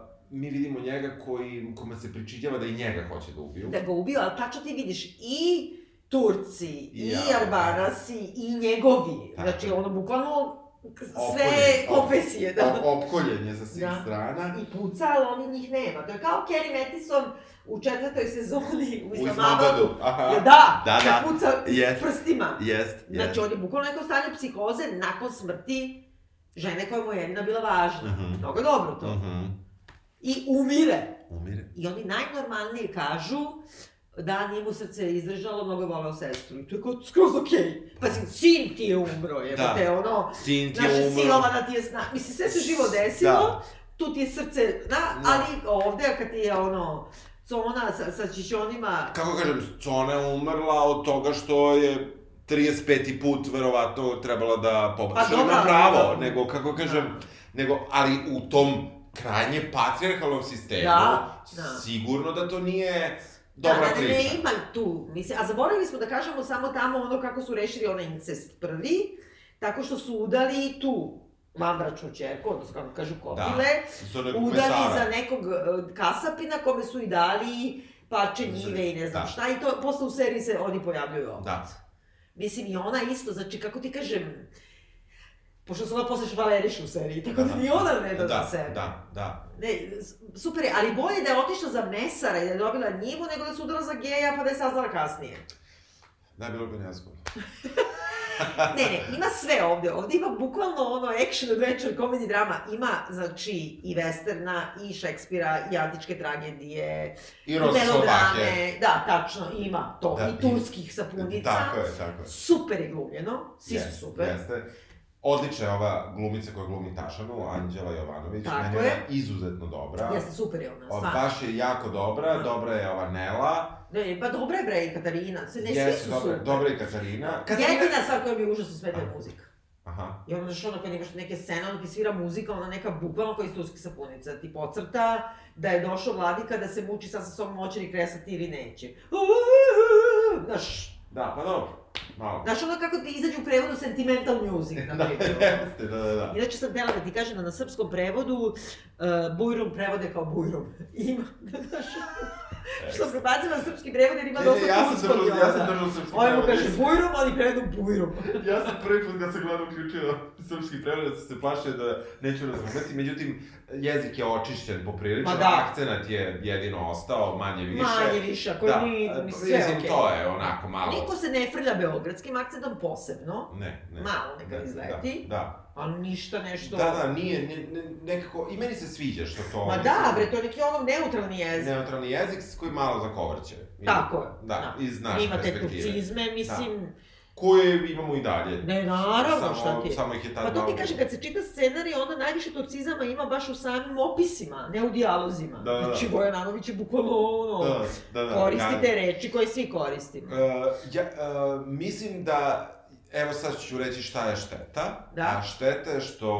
e, mi vidimo njega koji, kome se pričinjava da i njega hoće da ubiju. Da ga ubio, ali tačno ti vidiš i Turci, i Ja. Albanasi, i njegovi. Tako Znači, ono, bukvalno sve Opkoljen, op- konfesije, da. Opkoljen je sa svih Da. strana. I puca, ali oni njih nema. To je kao Kerry Mattison u četvrtoj sezoni u Islamabadu. Aha. Ja, da, Da, da. puca Jest. prstima. Jest, Znači, on je bukvalno neko stanje psihoze nakon smrti žene koja mu je jedina bila važna. Mhm. Mnogo je dobro to. Mhm. I umire. Umire. I oni najnormalnije kažu, da, nije mu srce izdržalo, mnogo je volao sestru. I to je kao skroz okej. Pazi, sin ti je umro, je, Da. te, ono, Sin ti naša je umro. silovana ti je sna... Mislim, sve se živo desilo, Da. tu ti je srce, da, Da. ali ovde kad ti je ono, cona sa, sa čičonima, Kako kažem, Cona je umrla od toga što je 35. put verovatno trebala da pobaci. Pa ima ali- pravo, nego, kako kažem, nego, ali u tom krajnje patrijarhalnom sistemu, Da, da. sigurno da to nije dobra da, da, priča. Ne, ima tu, mislim, a zaboravili smo da kažemo samo tamo ono kako su rešili onaj incest prvi, tako što su udali tu vanbračnu čerku, odnosno kako kažu kopile, nekog udali mesara. za nekog e, kasapina kome su i dali parče njive i ne znam Da. šta i to posle u seriji se oni pojavljuju opet. Da. Mislim i ona isto, znači kako ti kažem, pošto se ona posle švaleriše u seriji, tako da, Da. ni ona ne da, Da, sebe. da, da. Ne, super je, ali bolje da je otišla za mesara i da je dobila njivu, nego da se udala za geja pa da je saznala kasnije. Da, bilo bi nezgodno. Ne, ne, ima sve ovde. Ovde ima bukvalno ono action adventure comedy drama. Ima, znači, i westerna, i Šekspira, i antičke tragedije, I i melodrame. Da, tačno, ima to. Da, I turskih sapunica. Tako je, tako je. Super je glumljeno, svi Jeste, su super. Jeste. Odlična je ova glumica koja glumi Tašanu, Anđela Jovanović. Tako Meni je ona izuzetno dobra. Jeste, super je ona, stvarno. baš je jako dobra, dobra je ova Nela. Ne, pa dobra je bre i Katarina, sve, ne, svi Jeste, su dobra, super. dobra je i Katarina. Jedina stvar koja mi je užasno smeta je muzika. Aha. I onda znaš ono kad imaš neke scene, ono ti svira muzika, ona neka bukvalno koja iz turskih sapunica, ti pocrta da je došao vladika da se muči sad sa sobom hoće li kresati ili neće. Znaš, Da, pa dobro. Malo. znaš ono kako ti izađe u prevodu sentimental music, na Da, primjer. jeste, da, da, da. Inače sam htjela da ti kažem da na srpskom prevodu uh, bujrum prevode kao bujrum. Ima, znaš, što prebacila na srpski prevod jer ima Ne, ne, dosta ja sam držao, ja sam držao srpski Ovaj mu prevod. kaže bujrum, oni prevedu bujrum. Ja sam prvi put kad sam gledao uključio srpski prevod, da sam se plašio da neću razumeti, međutim, jezik je očišćen poprilično, Ma da. akcenat je jedino ostao, manje više. Manje više, ako da, ni, e, ni sve mislim, okej. to je onako malo... Niko se ne frlja beogradskim akcentom posebno, Ne, ne. Malo neka Da, izleti. Da, ali ništa nešto... da, da, da, nije, ne, ne, nekako, i meni se sviđa što to... Ma da, bre, to je neki ono neutralni jezik. Neutralni jezik s koji malo zakovrće. Tako je. Da, iz naše Ima te perspektive. turcizme, mislim... Koje imamo i dalje. Ne, naravno, samo, šta ti je. Samo ih je tad Pa to ti kažem, kad se čita scenarij, onda najviše turcizama ima baš u samim opisima, ne u dijalozima. Da, da, da. Znači, Vojanović je bukvalno ono, Da, da, da. koristi ja- reči koje svi koristimo. Uh, ja, uh, mislim da, evo sad ću reći šta je šteta. Da. A šteta je što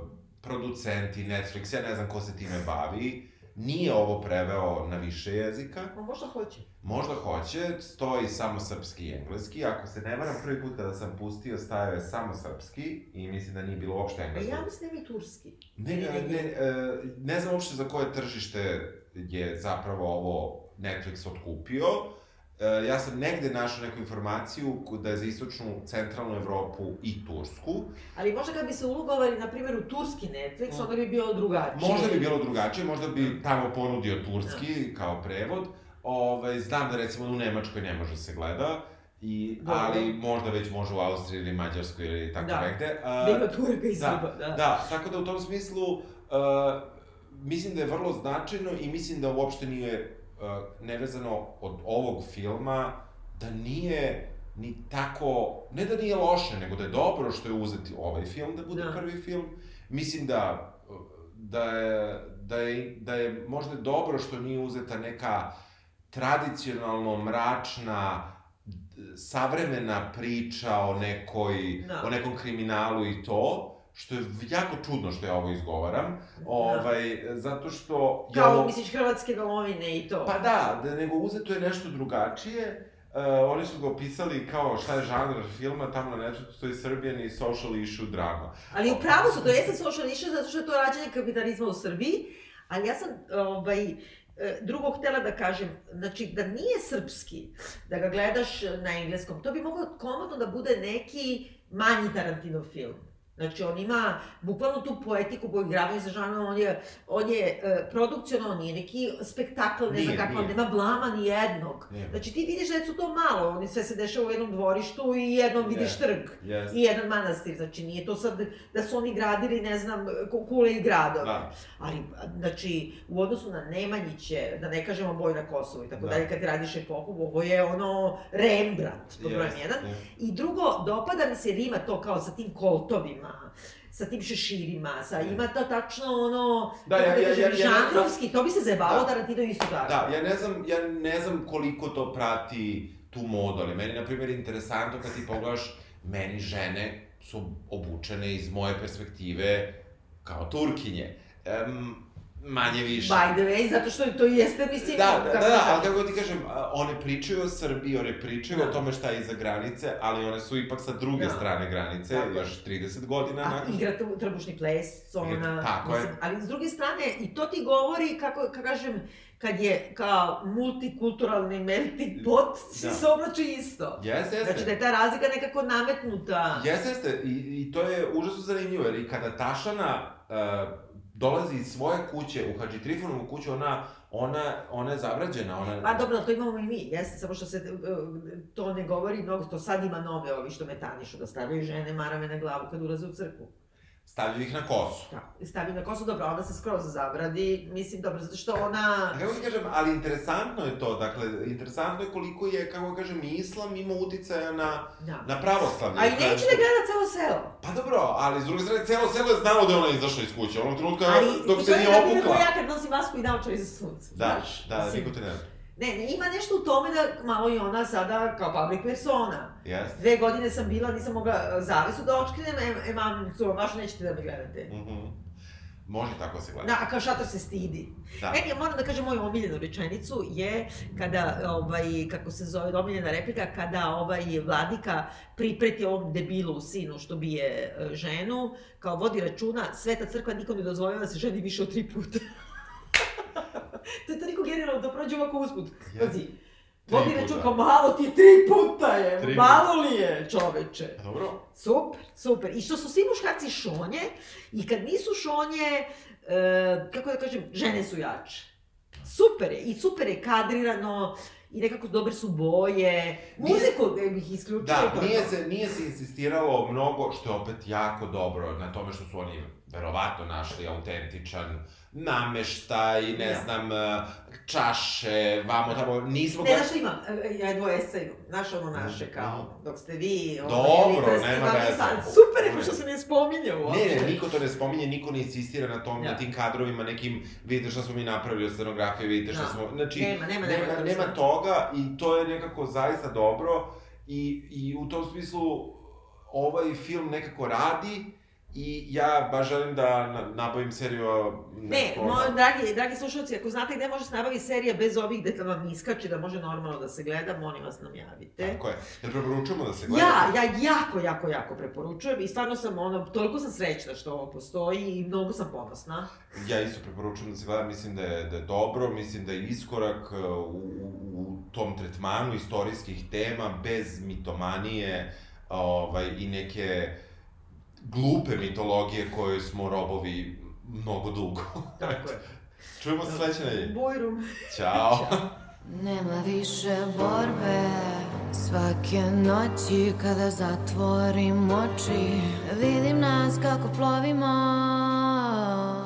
uh, producenti, Netflix, ja ne znam ko se time bavi, nije ovo preveo na više jezika. Možda hoće. Možda hoće, stoji samo srpski i engleski. Ako se ne varam, prvi put kada sam pustio, stajao je samo srpski i mislim da nije bilo uopšte A engleskog. ja mislim da i turski. Ne, ne, ne, e, ne znam uopšte za koje tržište je zapravo ovo Netflix otkupio. E, ja sam negde našao neku informaciju da je za istočnu, centralnu Evropu i Tursku. Ali možda kad bi se ulogovali, na primjer, u turski Netflix, onda bi bilo drugačije. Možda bi bilo drugačije, možda bi tamo ponudio turski kao prevod. Ovaj, znam da recimo u Nemačkoj ne može se gleda, i, Dobro. ali možda već može u Austriji ili Mađarskoj ili tako Da. negde. A, Da ima Turka i Da, Srba, da. Da, tako da u tom smislu, uh, mislim da je vrlo značajno i mislim da uopšte nije nevezano od ovog filma, da nije ni tako, ne da nije loše, nego da je dobro što je uzeti ovaj film da bude Da. prvi film. Mislim da, da, je, da, je, da je možda dobro što nije uzeta neka tradicionalno mračna savremena priča o nekoj, Da. o nekom kriminalu i to, što je jako čudno što ja ovo izgovaram, ovaj, zato što... ja Kao, ovo- misliš, hrvatske domovine i to. Pa da, da nego uzeto je nešto drugačije, Uh, oni su ga opisali kao šta je žanr filma, tamo na Netflixu stoji Serbian i social issue drama. Ali u pravu su, to jeste social issue zato što je to rađanje kapitalizma u Srbiji, ali ja sam ovaj, e, drugo htela da kažem, znači da nije srpski, da ga gledaš na engleskom, to bi moglo komotno da bude neki manji Tarantinov film. Znači, on ima bukvalno tu poetiku koju igravaju sa ženama, on je, on je uh, produkcionalno, on nije neki spektakl, ne znam kako, nema blama ni jednog. Nije. Znači, ti vidiš da su to malo, oni sve se dešava u jednom dvorištu i jednom vidiš Jest. trg. Yes. I jedan manastir, znači nije to sad da su oni gradili, ne znam, ku- kule i gradove. Da. Ali, znači, u odnosu na Nemanjiće, da ne kažemo boj na Kosovu i tako Da. dalje, kad radiš epohu, ovo je ono Rembrandt, brojem Jest, jedan. jest. I drugo, dopada mi se jer ima to kao sa tim koltovima, sa tim šeširima, sa, ima to tačno ono, Da, ja- ja- ja- ja- žanrovski, to bi se zajebalo Da. Tarantino isto kaže. Da, ja ne znam, ja ne znam koliko to prati tu modu, ali meni, na primjer, interesantno kad ti pogledaš, meni žene su obučene iz moje perspektive kao turkinje. Um, manje više. By the way, zato što to jeste, mislim, Da, da, da, da, ali kako ti kažem, one pričaju o Srbiji, one pričaju Da. o tome šta je iza granice, ali one su ipak sa druge Da. strane granice, Tako je. još 30 godina A nakon... igra trbušni ples, ona, tako je. mislim, ali s druge strane, i to ti govori, kako, kako kažem, kad je kao multikulturalni melting pot, svi Da. se oblače isto. Jeste, jeste. Znači da je ta razlika nekako nametnuta. Jeste, jeste, I, i to je užasno zanimljivo, jer i kada Tašana uh, dolazi iz svoje kuće u Hadži Trifunovu kuću, ona, ona, ona je zabrađena, ona... Pa dobro, to imamo i mi, jeste, samo što se uh, to ne govori mnogo, to sad ima nove ovi što metanišu, da stavljaju žene marame na glavu kad ulaze u crkvu. Stavljaju ih na kosu. I stavi na kosu, dobro, onda se skroz zabradi, mislim, dobro, zato što ona... A Kako ti kažem, ali interesantno je to, dakle, interesantno je koliko je, kako kažem, islam ima uticaja na, Da. na pravoslavlje. A i neće da gleda celo selo. Pa dobro, ali s druge strane, celo selo je znalo da je ona izašla iz kuće, onog trenutka Ali, dok se to je nije na primjer obukla. ko ja kad nosim masku i naočare za sunce. Da, znaš, da, mislim. niko te ne zna. Ne, ne, ima nešto u tome da malo i ona sada kao public persona. Jeste. Dve godine sam bila, nisam mogla e, zavesu da očkrinem, e, e mam, co, baš nećete da me gledate. Mhm. Može tako se gleda. Da, a kao šator se stidi. Da. Meni, ja moram da kažem moju omiljenu rečenicu je kada, ovaj, kako se zove, omiljena replika, kada ovaj vladika pripreti ovom debilu sinu što bije e, ženu, kao vodi računa, sveta crkva nikom ne dozvoljava da se ženi više od tri puta. to je toliko genijalno da prođe ovako usput. Jeste. Pazi, vodi računa, kao malo ti je, tri puta je, Tri malo li je, čoveče. Dobro. Super, super. I što su svi muškarci šonje, i kad nisu šonje, e, kako da kažem, žene su jače. Super je, i super je kadrirano, i nekako dobre su boje. Muziku e, bih isključila. Da, nije se, nije se insistiralo mnogo, što je opet jako dobro, na tome što su oni verovatno našli autentičan nameštaj, ne Da. znam, eh, čaše, vamo tamo, nismo... Ne, znaš imam? E, Ja dvoje esca imam. Znaš ono naše, kao, dok ste vi... ono, Dobro, jeli, nema veze. Super, je, što se ne spominje uopšte. Ne, ne, niko to ne spominje, niko ne insistira na tom, Da. na tim kadrovima, nekim, vidite šta smo mi napravili od scenografije, vidite šta Da. smo, znači, Nema, nema, nema, nema, nema toga i to je nekako zaista dobro i, i u tom smislu ovaj film nekako radi i ja baš želim da na- nabavim seriju Ne, neko- moj, dragi, dragi slušalci, ako znate gde može se nabaviti serija bez ovih da vam iskače, da može normalno da se gleda, molim vas nam javite. Tako je. Jel preporučujemo da se gleda? Ja, ja jako, jako, jako preporučujem i stvarno sam ono, toliko sam srećna što ovo postoji i mnogo sam ponosna. Ja isto preporučujem da se gleda, mislim da je, da je dobro, mislim da je iskorak u, u, u tom tretmanu istorijskih tema, bez mitomanije ovaj, i neke glupe mitologije koje smo robovi mnogo dugo. Tako je. Čujemo se sledeće nedelje. Bujrum. Ćao. Nema više borbe Svake noći kada zatvorim oči Vidim nas kako plovimo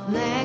Ne